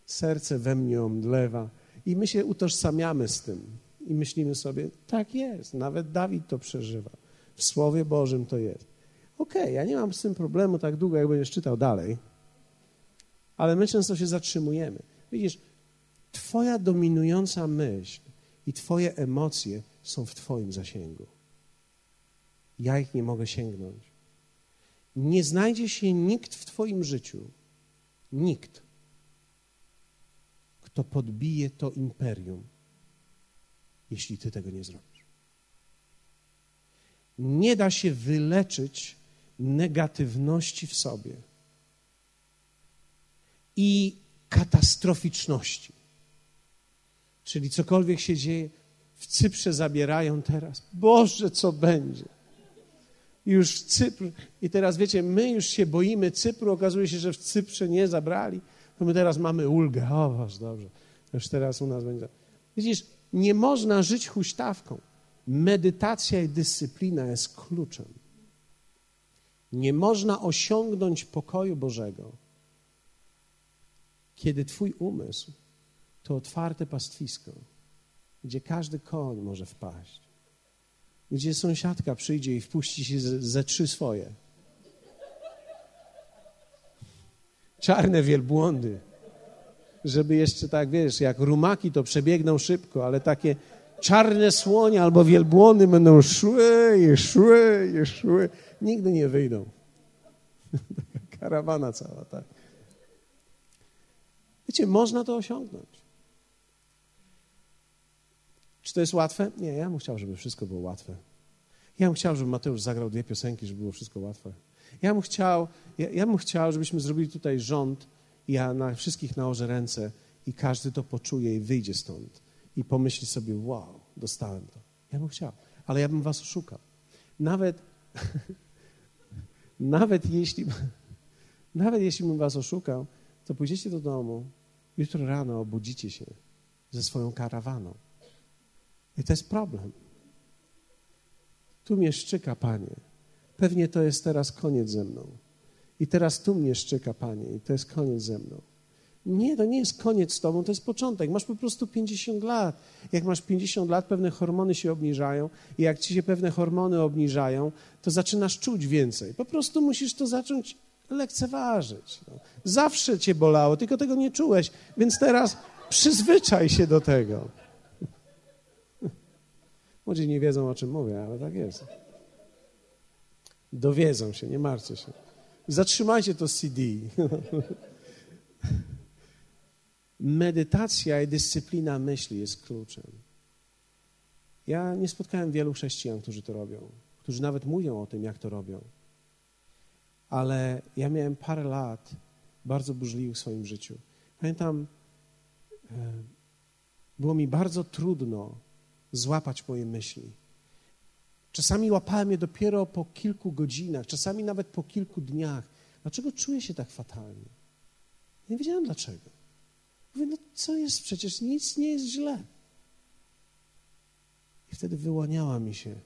Serce we mnie omdlewa. I my się utożsamiamy z tym. I myślimy sobie, tak jest, nawet Dawid to przeżywa. W Słowie Bożym to jest. Okej, okay, ja nie mam z tym problemu tak długo, jak będziesz czytał dalej, ale my często się zatrzymujemy. Widzisz, Twoja dominująca myśl i Twoje emocje są w Twoim zasięgu. Ja ich nie mogę sięgnąć. Nie znajdzie się nikt w Twoim życiu, nikt, kto podbije to imperium, jeśli Ty tego nie zrobisz. Nie da się wyleczyć negatywności w sobie i katastroficzności. Czyli cokolwiek się dzieje, w Cyprze zabierają teraz. Boże, co będzie? Już Cypr. I teraz wiecie, my już się boimy Cypru. Okazuje się, że w Cyprze nie zabrali. To my teraz mamy ulgę. O, Boże, dobrze. Już teraz u nas będzie. Widzisz, nie można żyć huśtawką. Medytacja i dyscyplina jest kluczem. Nie można osiągnąć pokoju Bożego, kiedy Twój umysł to otwarte pastwisko, gdzie każdy koń może wpaść, gdzie sąsiadka przyjdzie i wpuści się ze, trzy swoje. Czarne wielbłądy, żeby jeszcze tak, wiesz, jak rumaki to przebiegną szybko, ale takie czarne słonie albo wielbłądy będą szły i szły i szły. Nigdy nie wyjdą. <laughs> Karawana cała, tak. Wiecie, można to osiągnąć. Czy to jest łatwe? Nie, ja bym chciał, żeby wszystko było łatwe. Ja bym chciał, żeby Mateusz zagrał dwie piosenki, żeby było wszystko łatwe. Ja bym chciał, ja, ja bym chciał żebyśmy zrobili tutaj rząd i ja na wszystkich nałożę ręce i każdy to poczuje i wyjdzie stąd i pomyśli sobie, wow, dostałem to. Ja bym chciał, ale ja bym was oszukał. Nawet, <laughs> nawet jeśli, <laughs> nawet jeśli bym was oszukał, to pójdziecie do domu, jutro rano obudzicie się ze swoją karawaną. I to jest problem. Tu mnie szczyka, Panie. Pewnie to jest teraz koniec ze mną. I teraz tu mnie szczyka, Panie, i to jest koniec ze mną. Nie, to nie jest koniec z tobą, to jest początek. Masz po prostu 50 lat. Jak masz 50 lat, pewne hormony się obniżają i jak ci się pewne hormony obniżają, to zaczynasz czuć więcej. Po prostu musisz to zacząć lekceważyć. No. Zawsze cię bolało, tylko tego nie czułeś, więc teraz przyzwyczaj się do tego. Młodzi nie wiedzą, o czym mówię, ale tak jest. Dowiedzą się, nie martwcie się. Zatrzymajcie to CD. <laughs> Medytacja i dyscyplina myśli jest kluczem. Ja nie spotkałem wielu chrześcijan, którzy to robią, którzy nawet mówią o tym, jak to robią. Ale ja miałem parę lat bardzo burzliwych w swoim życiu. Pamiętam, e, było mi bardzo trudno złapać moje myśli. Czasami łapałem je dopiero po kilku godzinach, czasami nawet po kilku dniach. Dlaczego czuję się tak fatalnie? Nie wiedziałem dlaczego. Mówię, no co jest przecież, nic nie jest źle. I wtedy wyłaniała mi się,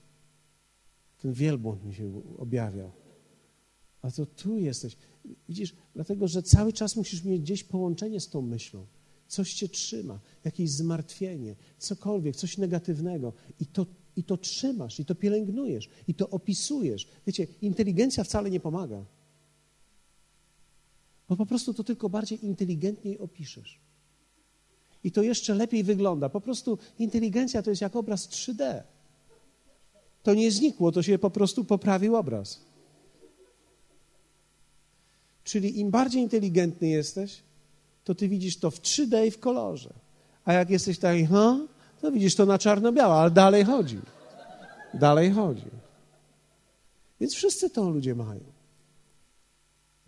ten wielbłąd mi się objawiał. A to tu jesteś. Widzisz, dlatego, że cały czas musisz mieć gdzieś połączenie z tą myślą. Coś cię trzyma, jakieś zmartwienie, cokolwiek, coś negatywnego. I to, I to trzymasz, i to pielęgnujesz, i to opisujesz. Wiecie, inteligencja wcale nie pomaga. Bo po prostu to tylko bardziej inteligentniej opiszesz. I to jeszcze lepiej wygląda. Po prostu inteligencja to jest jak obraz 3D. To nie znikło, to się po prostu poprawił obraz. Czyli im bardziej inteligentny jesteś, to ty widzisz to w 3D i w kolorze. A jak jesteś taki, to widzisz to na czarno-białe, ale dalej chodzi. Dalej chodzi. Więc wszyscy to ludzie mają.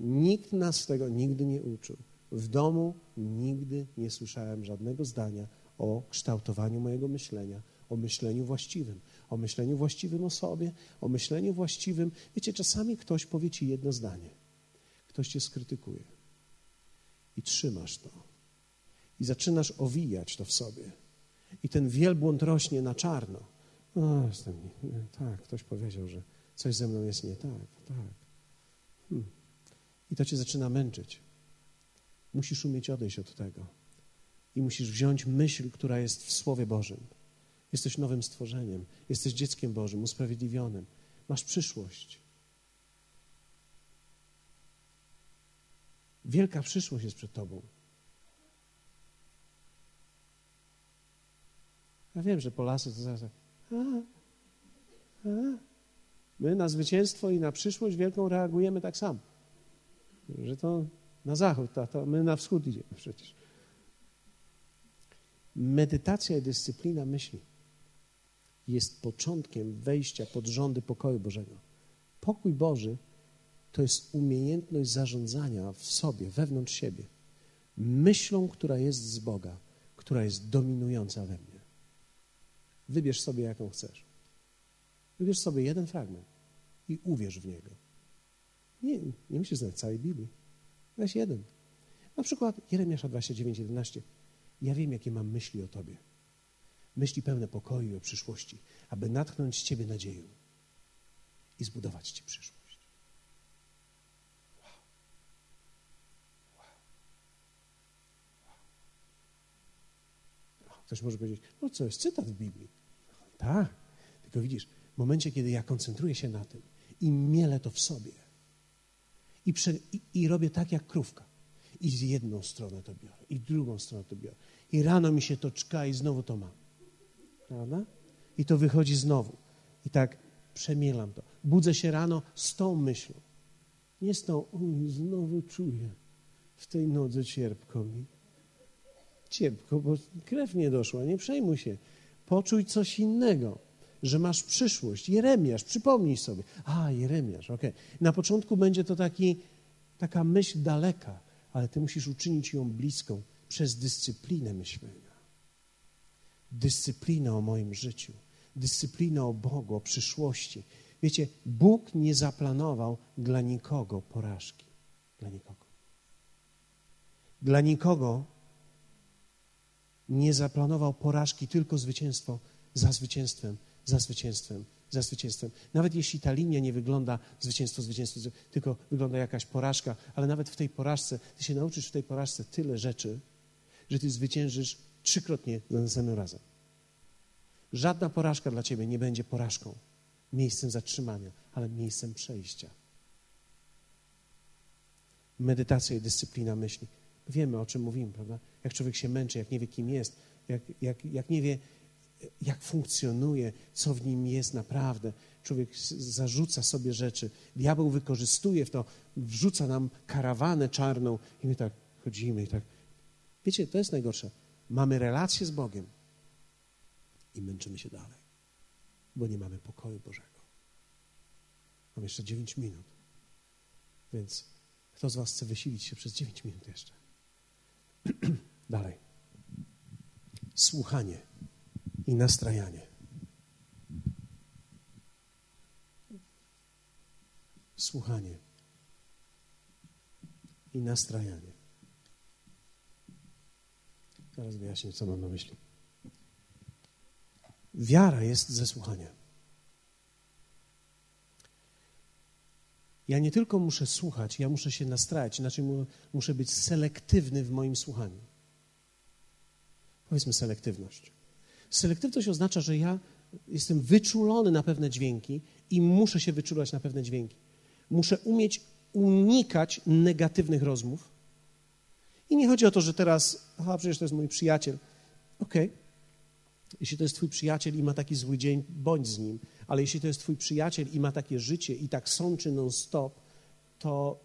Nikt nas tego nigdy nie uczył. W domu nigdy nie słyszałem żadnego zdania o kształtowaniu mojego myślenia, o myśleniu właściwym, o myśleniu właściwym o sobie, o myśleniu właściwym. Wiecie, czasami ktoś powie ci jedno zdanie, ktoś cię skrytykuje i trzymasz to i zaczynasz owijać to w sobie i ten wielbłąd rośnie na czarno. O, jestem, tak, ktoś powiedział, że coś ze mną jest nie tak, tak. Hmm. I to cię zaczyna męczyć. Musisz umieć odejść od tego. I musisz wziąć myśl, która jest w Słowie Bożym. Jesteś nowym stworzeniem, jesteś dzieckiem Bożym, usprawiedliwionym. Masz przyszłość. Wielka przyszłość jest przed Tobą. Ja wiem, że Polacy to zaraz. A, a. My na zwycięstwo i na przyszłość wielką reagujemy tak samo. Że to na zachód, a to my na wschód idziemy przecież. Medytacja i dyscyplina myśli jest początkiem wejścia pod rządy pokoju Bożego. Pokój Boży to jest umiejętność zarządzania w sobie, wewnątrz siebie, myślą, która jest z Boga, która jest dominująca we mnie. Wybierz sobie, jaką chcesz. Wybierz sobie jeden fragment i uwierz w niego. Nie, nie musisz znać całej Biblii. Weź jeden. Na przykład Jeremiasza 29, 11. Ja wiem, jakie mam myśli o Tobie. Myśli pełne pokoju i o przyszłości, aby natchnąć Ciebie nadzieją i zbudować Ci przyszłość. Wow. Wow. Wow. Ktoś może powiedzieć, no co jest cytat w Biblii. Tak, tylko widzisz, w momencie, kiedy ja koncentruję się na tym i mielę to w sobie, i, prze, i, i robię tak jak krówka. I z jedną stronę to biorę, i drugą stronę to biorę. I rano mi się to czka i znowu to mam. Prawda? I to wychodzi znowu. I tak przemielam to. Budzę się rano z tą myślą. Nie z tą, znowu czuję w tej nodze cierpko mi. Cierpko, bo krew nie doszła, nie przejmuj się. Poczuj coś innego że masz przyszłość. Jeremiasz, przypomnij sobie. A, Jeremiasz, okej. Okay. Na początku będzie to taki, taka myśl daleka, ale ty musisz uczynić ją bliską przez dyscyplinę myślenia. Dyscyplinę o moim życiu, dyscyplinę o Bogu, o przyszłości. Wiecie, Bóg nie zaplanował dla nikogo porażki. Dla nikogo. Dla nikogo nie zaplanował porażki, tylko zwycięstwo za zwycięstwem za zwycięstwem, za zwycięstwem. Nawet jeśli ta linia nie wygląda zwycięstwo, zwycięstwo, tylko wygląda jakaś porażka, ale nawet w tej porażce, ty się nauczysz w tej porażce tyle rzeczy, że ty zwyciężysz trzykrotnie za następnym razem. Żadna porażka dla ciebie nie będzie porażką, miejscem zatrzymania, ale miejscem przejścia. Medytacja i dyscyplina myśli. Wiemy, o czym mówimy, prawda? Jak człowiek się męczy, jak nie wie, kim jest, jak, jak, jak nie wie, jak funkcjonuje, co w nim jest naprawdę. Człowiek zarzuca sobie rzeczy, diabeł wykorzystuje w to, wrzuca nam karawanę czarną i my tak chodzimy i tak. Wiecie, to jest najgorsze. Mamy relację z Bogiem i męczymy się dalej, bo nie mamy pokoju Bożego. Mam jeszcze 9 minut, więc kto z Was chce wysilić się przez 9 minut jeszcze? <clears throat> Dalej. Słuchanie i nastrajanie. Słuchanie i nastrajanie. Zaraz wyjaśnię, co mam na myśli. Wiara jest ze słuchania. Ja nie tylko muszę słuchać, ja muszę się nastrajać, inaczej muszę być selektywny w moim słuchaniu. Powiedzmy selektywność. Selektywność oznacza, że ja jestem wyczulony na pewne dźwięki i muszę się wyczulać na pewne dźwięki. Muszę umieć unikać negatywnych rozmów. I nie chodzi o to, że teraz, aha, przecież to jest mój przyjaciel. Okej, okay. jeśli to jest twój przyjaciel i ma taki zły dzień, bądź z nim. Ale jeśli to jest twój przyjaciel i ma takie życie i tak sączy non-stop, to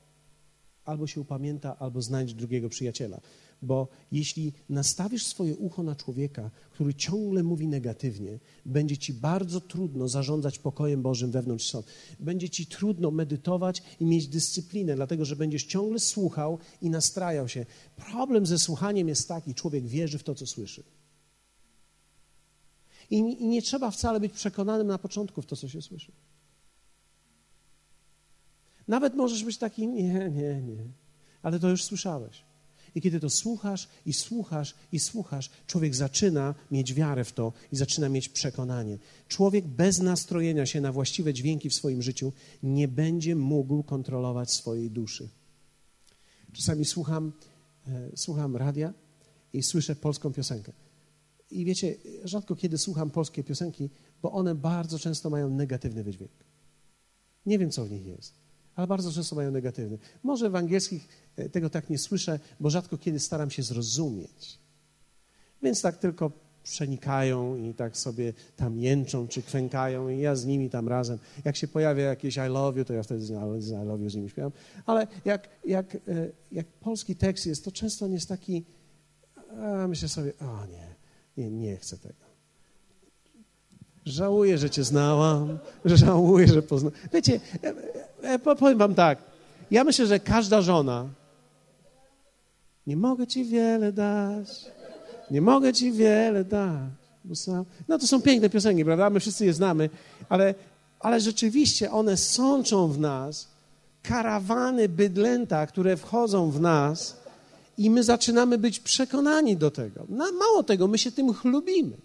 albo się upamięta, albo znajdź drugiego przyjaciela. Bo jeśli nastawisz swoje ucho na człowieka, który ciągle mówi negatywnie, będzie ci bardzo trudno zarządzać pokojem Bożym wewnątrz sobie. Będzie ci trudno medytować i mieć dyscyplinę, dlatego że będziesz ciągle słuchał i nastrajał się. Problem ze słuchaniem jest taki, człowiek wierzy w to, co słyszy. I, I nie trzeba wcale być przekonanym na początku w to, co się słyszy. Nawet możesz być taki, nie, nie, nie, ale to już słyszałeś. I kiedy to słuchasz i słuchasz i słuchasz, człowiek zaczyna mieć wiarę w to i zaczyna mieć przekonanie. Człowiek bez nastrojenia się na właściwe dźwięki w swoim życiu nie będzie mógł kontrolować swojej duszy. Czasami słucham, e, słucham radia i słyszę polską piosenkę. I wiecie, rzadko kiedy słucham polskie piosenki, bo one bardzo często mają negatywny wydźwięk. Nie wiem, co w nich jest, ale bardzo często mają negatywny. Może w angielskich e, tego tak nie słyszę, bo rzadko kiedy staram się zrozumieć. Więc tak tylko przenikają i tak sobie tam jęczą czy kwękają i ja z nimi tam razem. Jak się pojawia jakieś I love you, to ja wtedy z I love you z nimi śpiewam. Ale jak, jak, e, jak polski tekst jest, to często on jest taki, a myślę sobie, o nie, nie, nie chcę tego. Żałuję, że cię znałam, <laughs> żałuję, że poznałam. Wiecie, e, e, powiem wam tak. Ja myślę, że każda żona nie mogę ci wiele dać, nie mogę ci wiele dać. No to są piękne piosenki, prawda? My wszyscy je znamy, ale, ale rzeczywiście one sączą w nas karawany bydlęta, które wchodzą w nas i my zaczynamy być przekonani do tego. No, mało tego, my się tym chlubimy.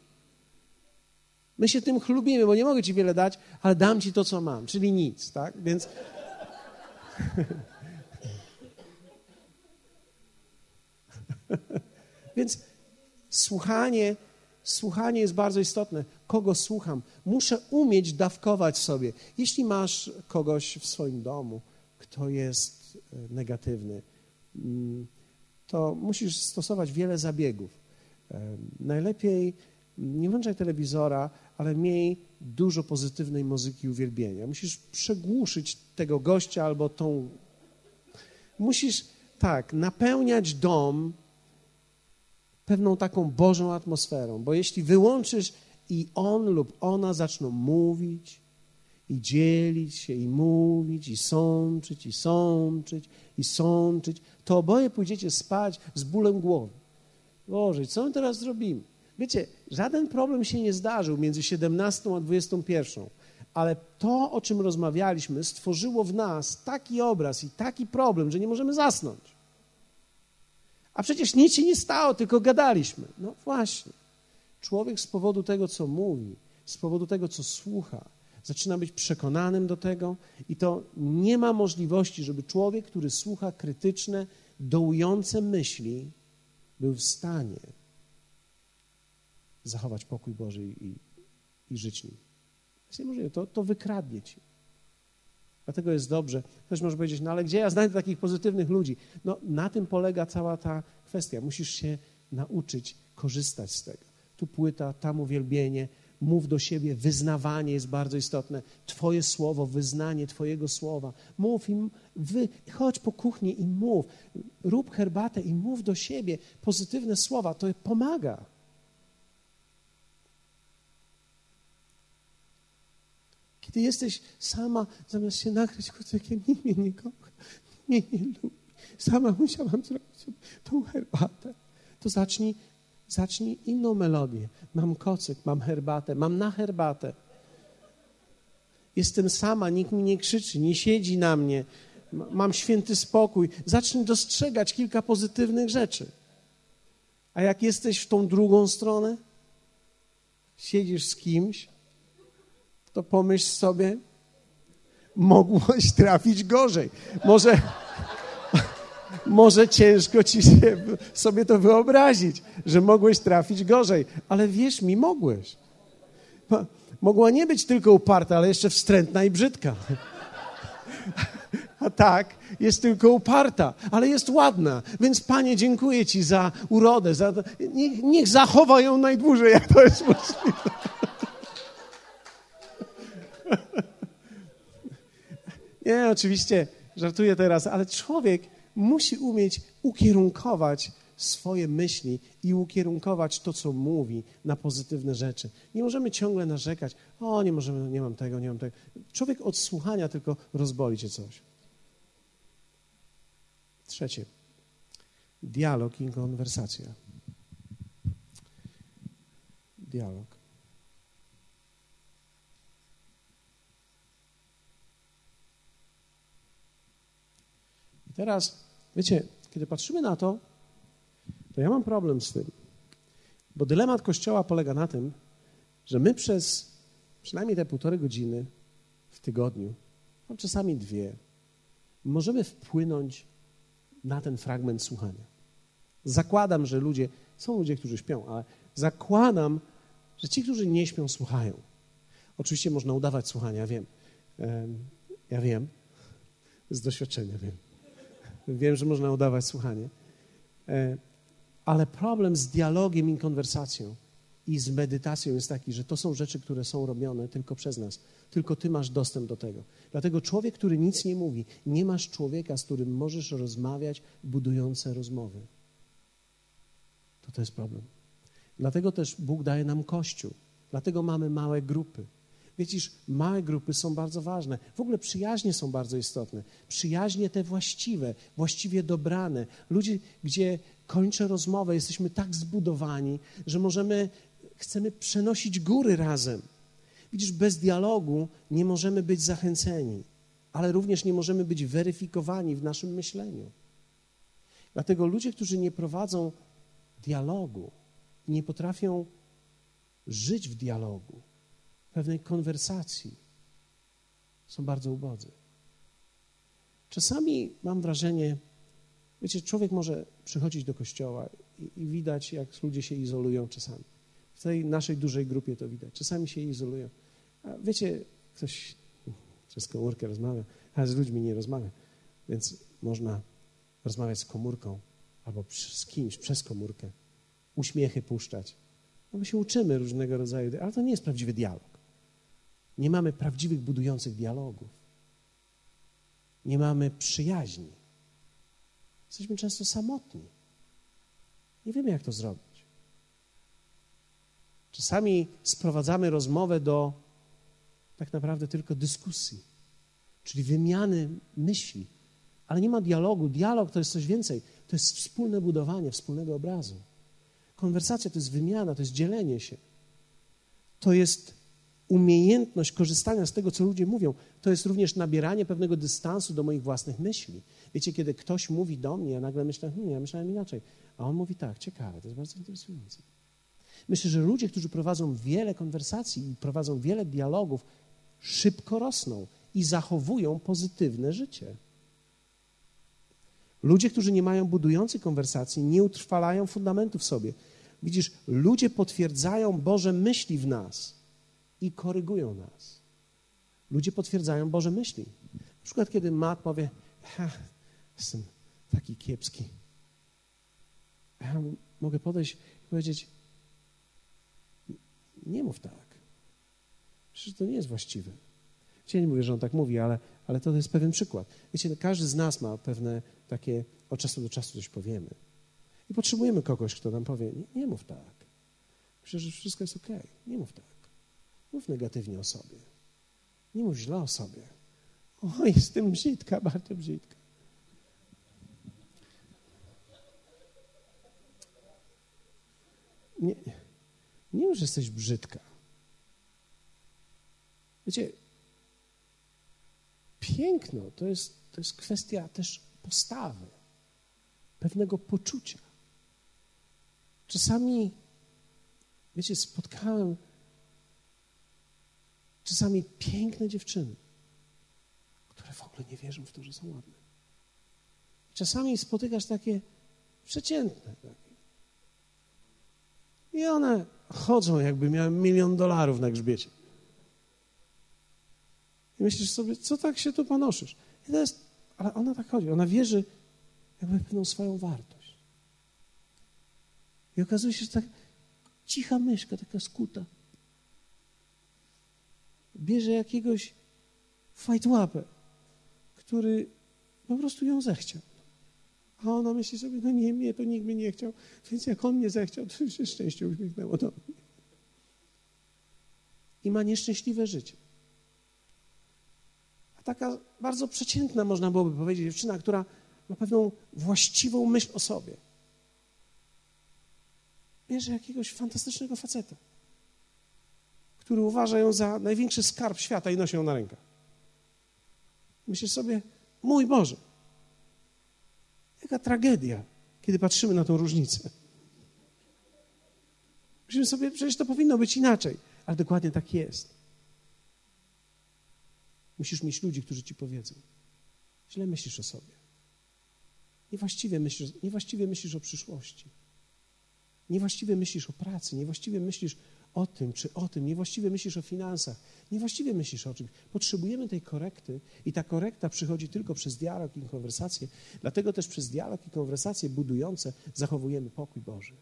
My się tym chlubimy, bo nie mogę ci wiele dać, ale dam ci to, co mam, czyli nic, tak? Więc. <laughs> Więc słuchanie, słuchanie jest bardzo istotne. Kogo słucham? Muszę umieć dawkować sobie. Jeśli masz kogoś w swoim domu, kto jest e, negatywny, mm, to musisz stosować wiele zabiegów. Najlepiej nie włączaj telewizora, ale miej dużo pozytywnej muzyki uwielbienia. Musisz przegłuszyć tego gościa albo tą. Musisz, tak, napełniać dom pewną taką Bożą atmosferą, bo jeśli wyłączysz i on lub ona zaczną mówić, i dzielić się, i mówić, i sączyć, i sączyć, i sączyć, to oboje pójdziecie spać z bólem głowy. Boże, co my teraz zrobimy? Wiecie, żaden problem się nie zdarzył między 17 a 21, ale to, o czym rozmawialiśmy, stworzyło w nas taki obraz i taki problem, że nie możemy zasnąć. A przecież nic się nie stało, tylko gadaliśmy. No właśnie. Człowiek z powodu tego, co mówi, z powodu tego, co słucha, zaczyna być przekonanym do tego i to nie ma możliwości, żeby człowiek, który słucha krytyczne, dołujące myśli, był w stanie zachować pokój Boży i, i żyć nim. Jest niemożliwe, to, to wykradnie ci. Dlatego jest dobrze. Ktoś może powiedzieć, no ale gdzie ja znajdę takich pozytywnych ludzi? No na tym polega cała ta kwestia. Musisz się nauczyć korzystać z tego. Tu płyta, tam uwielbienie, mów do siebie, wyznawanie jest bardzo istotne. Twoje słowo, wyznanie Twojego słowa. Mów im, wy, chodź po kuchni i mów. Rób herbatę i mów do siebie pozytywne słowa. To pomaga. Kiedy jesteś sama, zamiast się nakryć kucykiem, nikt mnie nie kocha, mnie nie lubi. Sama musiałam zrobić tą herbatę. To zacznij Zacznij inną melodię. Mam kocyk, mam herbatę, mam na herbatę. Jestem sama, nikt mi nie krzyczy, nie siedzi na mnie, mam święty spokój. Zacznij dostrzegać kilka pozytywnych rzeczy. A jak jesteś w tą drugą stronę, siedzisz z kimś, to pomyśl sobie, mogłeś trafić gorzej. Może, może ciężko ci się, sobie to wyobrazić, że mogłeś trafić gorzej, ale wierz mi, mogłeś. Mogła nie być tylko uparta, ale jeszcze wstrętna i brzydka. <laughs> A tak, jest tylko uparta, ale jest ładna. Więc Panie, dziękuję Ci za urodę. Za... Niech, niech zachowa ją najdłużej, jak to jest możliwe. <laughs> Nie, oczywiście żartuję teraz, ale człowiek musi umieć ukierunkować swoje myśli i ukierunkować to, co mówi, na pozytywne rzeczy. Nie możemy ciągle narzekać, o, nie, możemy, nie mam tego, nie mam tego. Człowiek od słuchania tylko rozboli cię coś. Trzecie. Dialog i konwersacja. Dialog. I teraz, wiecie, kiedy patrzymy na to, to ja mam problem z tym. Bo dylemat Kościoła polega na tym, że my przez przynajmniej te półtorej godziny w tygodniu, a czasami dwie, możemy wpłynąć na ten fragment słuchania. Zakładam, że ludzie, są ludzie, którzy śpią, ale zakładam, że ci, którzy nie śpią, słuchają. Oczywiście można udawać słuchania, wiem. Ja wiem, z doświadczenia wiem. Wiem, że można udawać słuchanie. E, ale problem z dialogiem i konwersacją i z medytacją jest taki, że to są rzeczy, które są robione tylko przez nas. Tylko ty masz dostęp do tego. Dlatego człowiek, który nic nie mówi, nie masz człowieka, z którym możesz rozmawiać budujące rozmowy. To to jest problem. Dlatego też Bóg daje nam Kościół. Dlatego mamy małe grupy. Wiecie, małe grupy są bardzo ważne. W ogóle przyjaźnie są bardzo istotne. Przyjaźnie te właściwe, właściwie dobrane. Ludzie, gdzie kończę rozmowę, jesteśmy tak zbudowani, że możemy, chcemy przenosić góry razem. Widzisz, bez dialogu nie możemy być zachęceni, ale również nie możemy być weryfikowani w naszym myśleniu. Dlatego ludzie, którzy nie prowadzą dialogu, nie potrafią żyć w dialogu, pewnej konwersacji, są bardzo ubodzy. Czasami mam wrażenie, wiecie, człowiek może przychodzić do kościoła i, i, widać, jak ludzie się izolują czasami. W tej naszej dużej grupie to widać. Czasami się izolują. A wiecie, ktoś przez komórkę rozmawia, ale z ludźmi nie rozmawia, więc można rozmawiać z komórką albo z kimś przez komórkę, uśmiechy puszczać. No my się uczymy różnego rodzaju, ale to nie jest prawdziwy dialog. Nie mamy prawdziwych, budujących dialogów. Nie mamy przyjaźni. Jesteśmy często samotni. Nie wiemy, jak to zrobić. Czasami sprowadzamy rozmowę do tak naprawdę tylko dyskusji, czyli wymiany myśli, ale nie ma dialogu. Dialog to jest coś więcej. To jest wspólne budowanie wspólnego obrazu. Konwersacja to jest wymiana, to jest dzielenie się. To jest umiejętność korzystania z tego, co ludzie mówią, to jest również nabieranie pewnego dystansu do moich własnych myśli. Wiecie, kiedy ktoś mówi do mnie, ja nagle myślę, hmm, ja myślałem inaczej, a on mówi tak, ciekawe, to jest bardzo interesujące. Myślę, że ludzie, którzy prowadzą wiele konwersacji i prowadzą wiele dialogów, szybko rosną i zachowują pozytywne życie. Ludzie, którzy nie mają budujących konwersacji, nie utrwalają fundamentu w sobie. Widzisz, ludzie potwierdzają Boże myśli w nas i korygują nas. Ludzie potwierdzają Boże myśli. Na przykład, kiedy Mat powie, jestem taki kiepski. Ja mogę podejść i powiedzieć, nie mów tak. Przecież to nie jest właściwe. Ja nie mówię, że on tak mówi, ale, ale to jest pewien przykład. Wiecie, każdy z nas ma pewne takie, od czasu do czasu coś powiemy. I potrzebujemy kogoś, kto nam powie, nie, nie mów tak. Przecież wszystko jest okej. Okay. Nie mów tak. Mów negatywnie o sobie. Nie mów źle o sobie. O, jestem brzydka, bardzo brzydka. Nie, nie mów, że jesteś brzydka. Wiecie, piękno to jest, to jest kwestia też postawy, pewnego poczucia. Czasami, wiecie, spotkałem czasami piękne dziewczyny, które w ogóle nie wierzą w to, że są ładne. Czasami spotykasz takie przeciętne. Takie. I one chodzą, jakby miały milion dolarów na grzbiecie. I myślisz sobie, co tak się tu panoszysz? I to jest, ale ona tak chodzi, ona wierzy jakby pewną swoją wartość. I okazuje się, że tak cicha myszka, taka skuta, bierze jakiegoś fajtłapę, który po prostu ją zechciał. A ona myśli sobie, no nie, mnie to nikt mnie nie chciał, więc jak on nie zechciał, to się szczęście uśmiechnęło do mnie. I ma nieszczęśliwe życie. A taka bardzo przeciętna, można byłoby powiedzieć, dziewczyna, która ma pewną właściwą myśl o sobie. Bierze jakiegoś fantastycznego faceta, który uważa ją za największy skarb świata i nosi ją na rękach. Myślisz sobie, mój Boże, jaka tragedia, kiedy patrzymy na tą różnicę. Myślimy sobie, przecież to powinno być inaczej, ale dokładnie tak jest. Musisz mieć ludzi, którzy ci powiedzą. Źle myślisz o sobie. Niewłaściwie myślisz, niewłaściwie myślisz o przyszłości. Niewłaściwie myślisz o pracy, niewłaściwie myślisz o tym czy o tym, niewłaściwie myślisz o finansach, niewłaściwie myślisz o czymś. Potrzebujemy tej korekty i ta korekta przychodzi tylko przez dialog i konwersację. Dlatego też przez dialog i konwersacje budujące zachowujemy pokój Boży.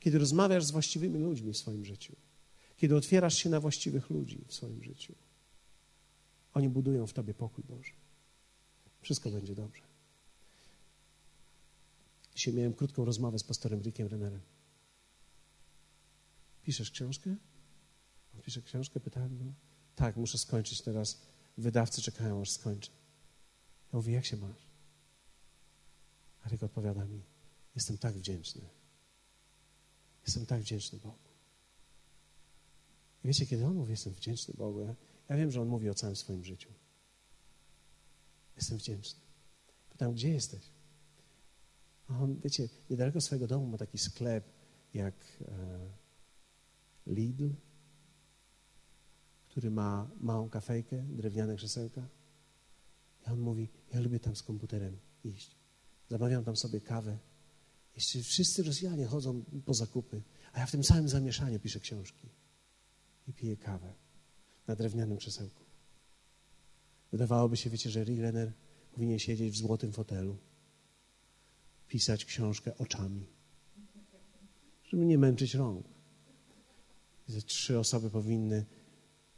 Kiedy rozmawiasz z właściwymi ludźmi w swoim życiu, kiedy otwierasz się na właściwych ludzi w swoim życiu, oni budują w tobie pokój Boży. Wszystko będzie dobrze. Dzisiaj miałem krótką rozmowę z pastorem Rickiem Rennerem. Piszesz książkę? On pisze książkę, pytałem go. Tak, muszę skończyć teraz. Wydawcy czekają, aż skończę. Ja mówię, jak się masz? A Rick odpowiada mi, jestem tak wdzięczny. Jestem tak wdzięczny Bogu. I wiecie, kiedy on mówi, jestem wdzięczny Bogu, ja, ja wiem, że on mówi o całym swoim życiu. Jestem wdzięczny. Pytam, gdzie jesteś? A on, wiecie, niedaleko swojego domu ma taki sklep jak e, Lidl, który ma małą kafejkę, drewniane krzesełka. I on mówi, ja lubię tam z komputerem iść. Zamawiam tam sobie kawę. Jeszcze wszyscy Rosjanie chodzą po zakupy, a ja w tym samym zamieszaniu piszę książki i piję kawę na drewnianym krzesełku. Wydawałoby się, wiecie, że Rick Renner powinien siedzieć w złotym fotelu, pisać książkę oczami, żeby nie męczyć rąk. Że trzy osoby powinny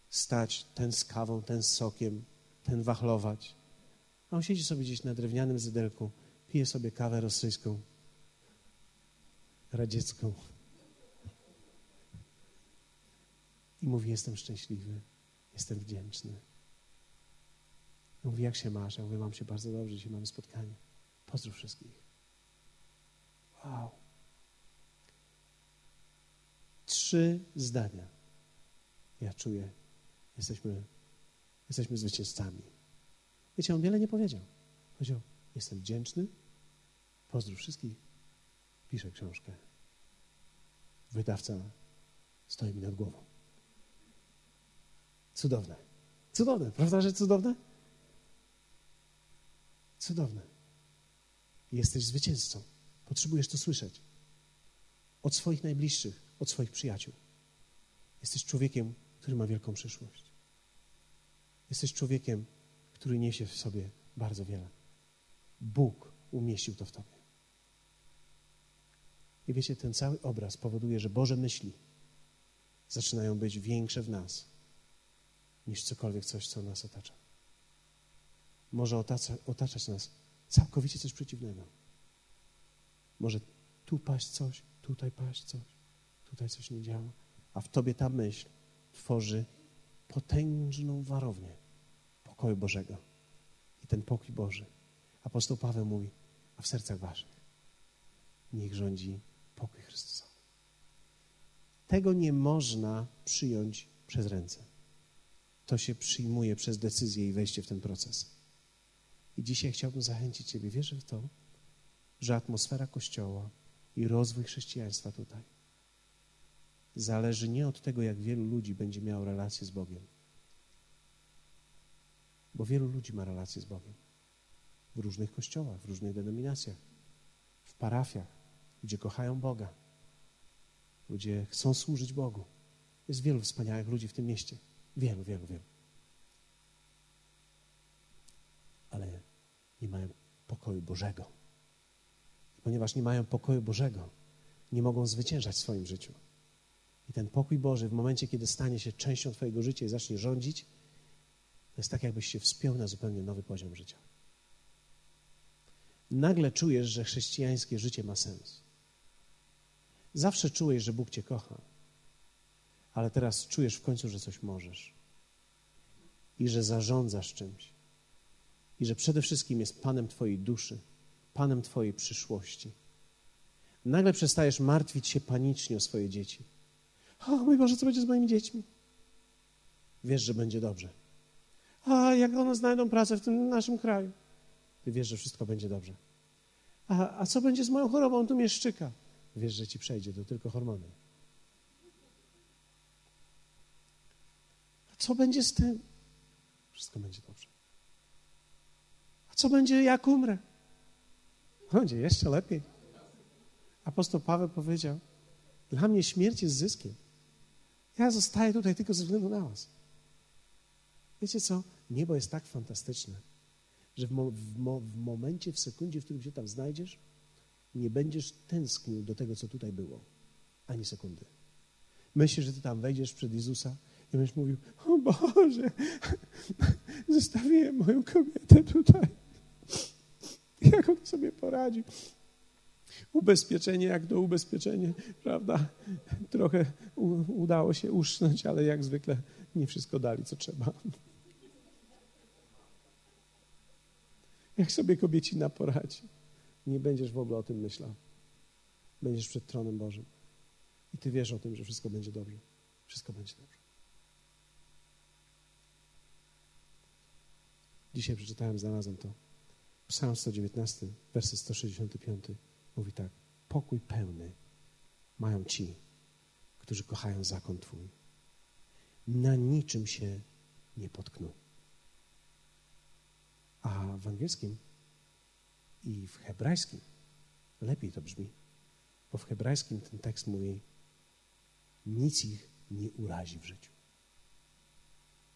stać, ten z kawą, ten z sokiem, ten wachlować. A on siedzi sobie gdzieś na drewnianym zydelku, pije sobie kawę rosyjską, radziecką i mówi: Jestem szczęśliwy, jestem wdzięczny. Mówi: Jak się masz? Ja mówię: Mam się bardzo dobrze, dzisiaj mamy spotkanie. Pozdrów wszystkich. Wow. Trzy zdania. Ja czuję, jesteśmy, jesteśmy zwycięzcami. Wiecie, on wiele nie powiedział. Powiedział: Jestem wdzięczny, pozdrów wszystkich, piszę książkę. Wydawca stoi mi nad głową. Cudowne. Cudowne, prawda, że cudowne? Cudowne. Jesteś zwycięzcą. Potrzebujesz to słyszeć. Od swoich najbliższych, od swoich przyjaciół. Jesteś człowiekiem, który ma wielką przyszłość. Jesteś człowiekiem, który niesie w sobie bardzo wiele. Bóg umieścił to w tobie. I wiecie, ten cały obraz powoduje, że Boże myśli zaczynają być większe w nas niż cokolwiek coś, co nas otacza. Może otacza, otaczać nas całkowicie coś przeciwnego. Może tu paść coś, tutaj paść coś, tutaj coś nie działa, a w tobie ta myśl tworzy potężną warownię pokoju Bożego. I ten pokój Boży. Apostoł Paweł mówi, a w sercach waszych niech rządzi pokój Chrystusowy. Tego nie można przyjąć przez ręce. to się przyjmuje przez decyzję i wejście w ten proces. I dzisiaj chciałbym zachęcić Ciebie, wierzę w to, że atmosfera Kościoła i rozwój chrześcijaństwa tutaj zależy nie od tego, jak wielu ludzi będzie miało relacje z Bogiem. Bo wielu ludzi ma relacje z Bogiem. W różnych kościołach, w różnych denominacjach, w parafiach, gdzie kochają Boga, ludzie chcą służyć Bogu. Jest wielu wspaniałych ludzi w tym mieście. Wielu, wielu, wielu. Ale nie mają pokoju Bożego. Ponieważ nie mają pokoju Bożego, nie mogą zwyciężać w swoim życiu. I ten pokój Boży w momencie, kiedy stanie się częścią Twojego życia i zacznie rządzić, to jest tak, jakbyś się wspiął na zupełnie nowy poziom życia. Nagle czujesz, że chrześcijańskie życie ma sens. Zawsze czułeś, że Bóg Cię kocha, ale teraz czujesz w końcu, że coś możesz i że zarządzasz czymś i że przede wszystkim jest Panem Twojej duszy, Panem Twojej przyszłości. Nagle przestajesz martwić się panicznie o swoje dzieci. O mój Boże, co będzie z moimi dziećmi? Wiesz, że będzie dobrze. A jak one znajdą pracę w tym naszym kraju? Ty wiesz, że wszystko będzie dobrze. A, a co będzie z moją chorobą tu mieszczyka? Wiesz, że ci przejdzie, to tylko hormony. A co będzie z tym? Wszystko będzie dobrze. A co będzie, jak umrę? Będzie jeszcze lepiej. Apostoł Paweł powiedział: Dla mnie śmierć jest zyskiem. Ja zostaję tutaj tylko ze względu na Was. Wiecie co? Niebo jest tak fantastyczne, że w, mo w, mo w momencie, w sekundzie, w którym się tam znajdziesz, nie będziesz tęsknił do tego, co tutaj było. Ani sekundy. Myślisz, że ty tam wejdziesz przed Jezusa i będziesz mówił, o Boże, <laughs> zostawiłem moją kobietę tutaj. Jak on sobie poradzi? Ubezpieczenie jak to ubezpieczenie, prawda? Trochę udało się usznąć, ale jak zwykle nie wszystko dali, co trzeba. Jak sobie kobiecina poradzi, nie będziesz w ogóle o tym myślał. Będziesz przed tronem Bożym. I ty wiesz o tym, że wszystko będzie dobrze. Wszystko będzie dobrze. Dzisiaj przeczytałem, znalazłem to. Psalm 119, werset 165 mówi tak. Pokój pełny mają ci, którzy kochają zakon Twój. Na niczym się nie potkną. A w angielskim i w hebrajskim lepiej to brzmi, bo w hebrajskim ten tekst mówi: nic ich nie urazi w życiu.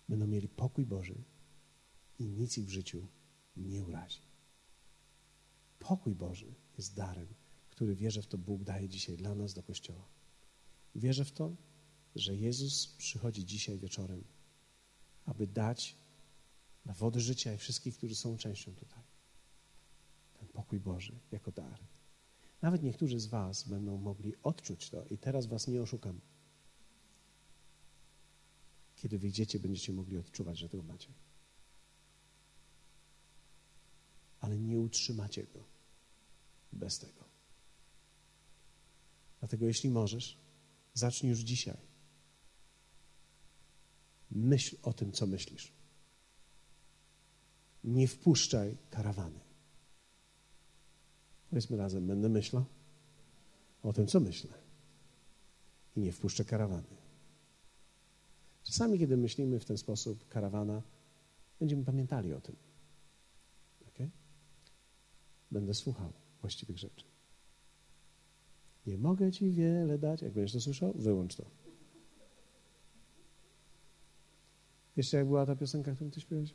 Będą mieli pokój Boży i nic ich w życiu nie urazi. Pokój Boży jest darem, który wierzę w to Bóg daje dzisiaj dla nas do Kościoła. Wierzę w to, że Jezus przychodzi dzisiaj wieczorem, aby dać dla wody życia i wszystkich, którzy są częścią tutaj. Ten pokój Boży jako dar. Nawet niektórzy z Was będą mogli odczuć to i teraz Was nie oszukam. Kiedy wyjdziecie, będziecie mogli odczuwać, że tego macie. Ale nie utrzymacie go bez tego. Dlatego, jeśli możesz, zacznij już dzisiaj. Myśl o tym, co myślisz nie wpuszczaj karawany. Powiedzmy razem, będę myślał o tym, co myślę. I nie wpuszczę karawany. Czasami, kiedy myślimy w ten sposób, karawana, będziemy pamiętali o tym. Okay? Będę słuchał właściwych rzeczy. Nie mogę ci wiele dać. Jak będziesz to słyszał, wyłącz to. Jeszcze jak była ta piosenka, którą ty śpiewałeś?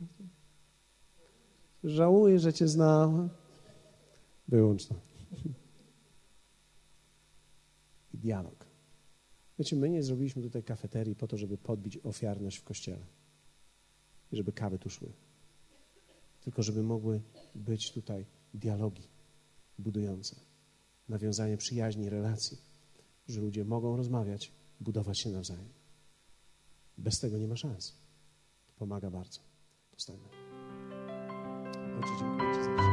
Żałuję, że Cię znam. Wyłącz to. I dialog. Wiecie, my nie zrobiliśmy tutaj kafeterii po to, żeby podbić ofiarność w kościele i żeby kawy tu szły. Tylko żeby mogły być tutaj dialogi budujące, nawiązanie przyjaźni, relacji, że ludzie mogą rozmawiać, budować się nawzajem. Bez tego nie ma szans. To pomaga bardzo. Postańmy. Ojcze, dziękuję Ci za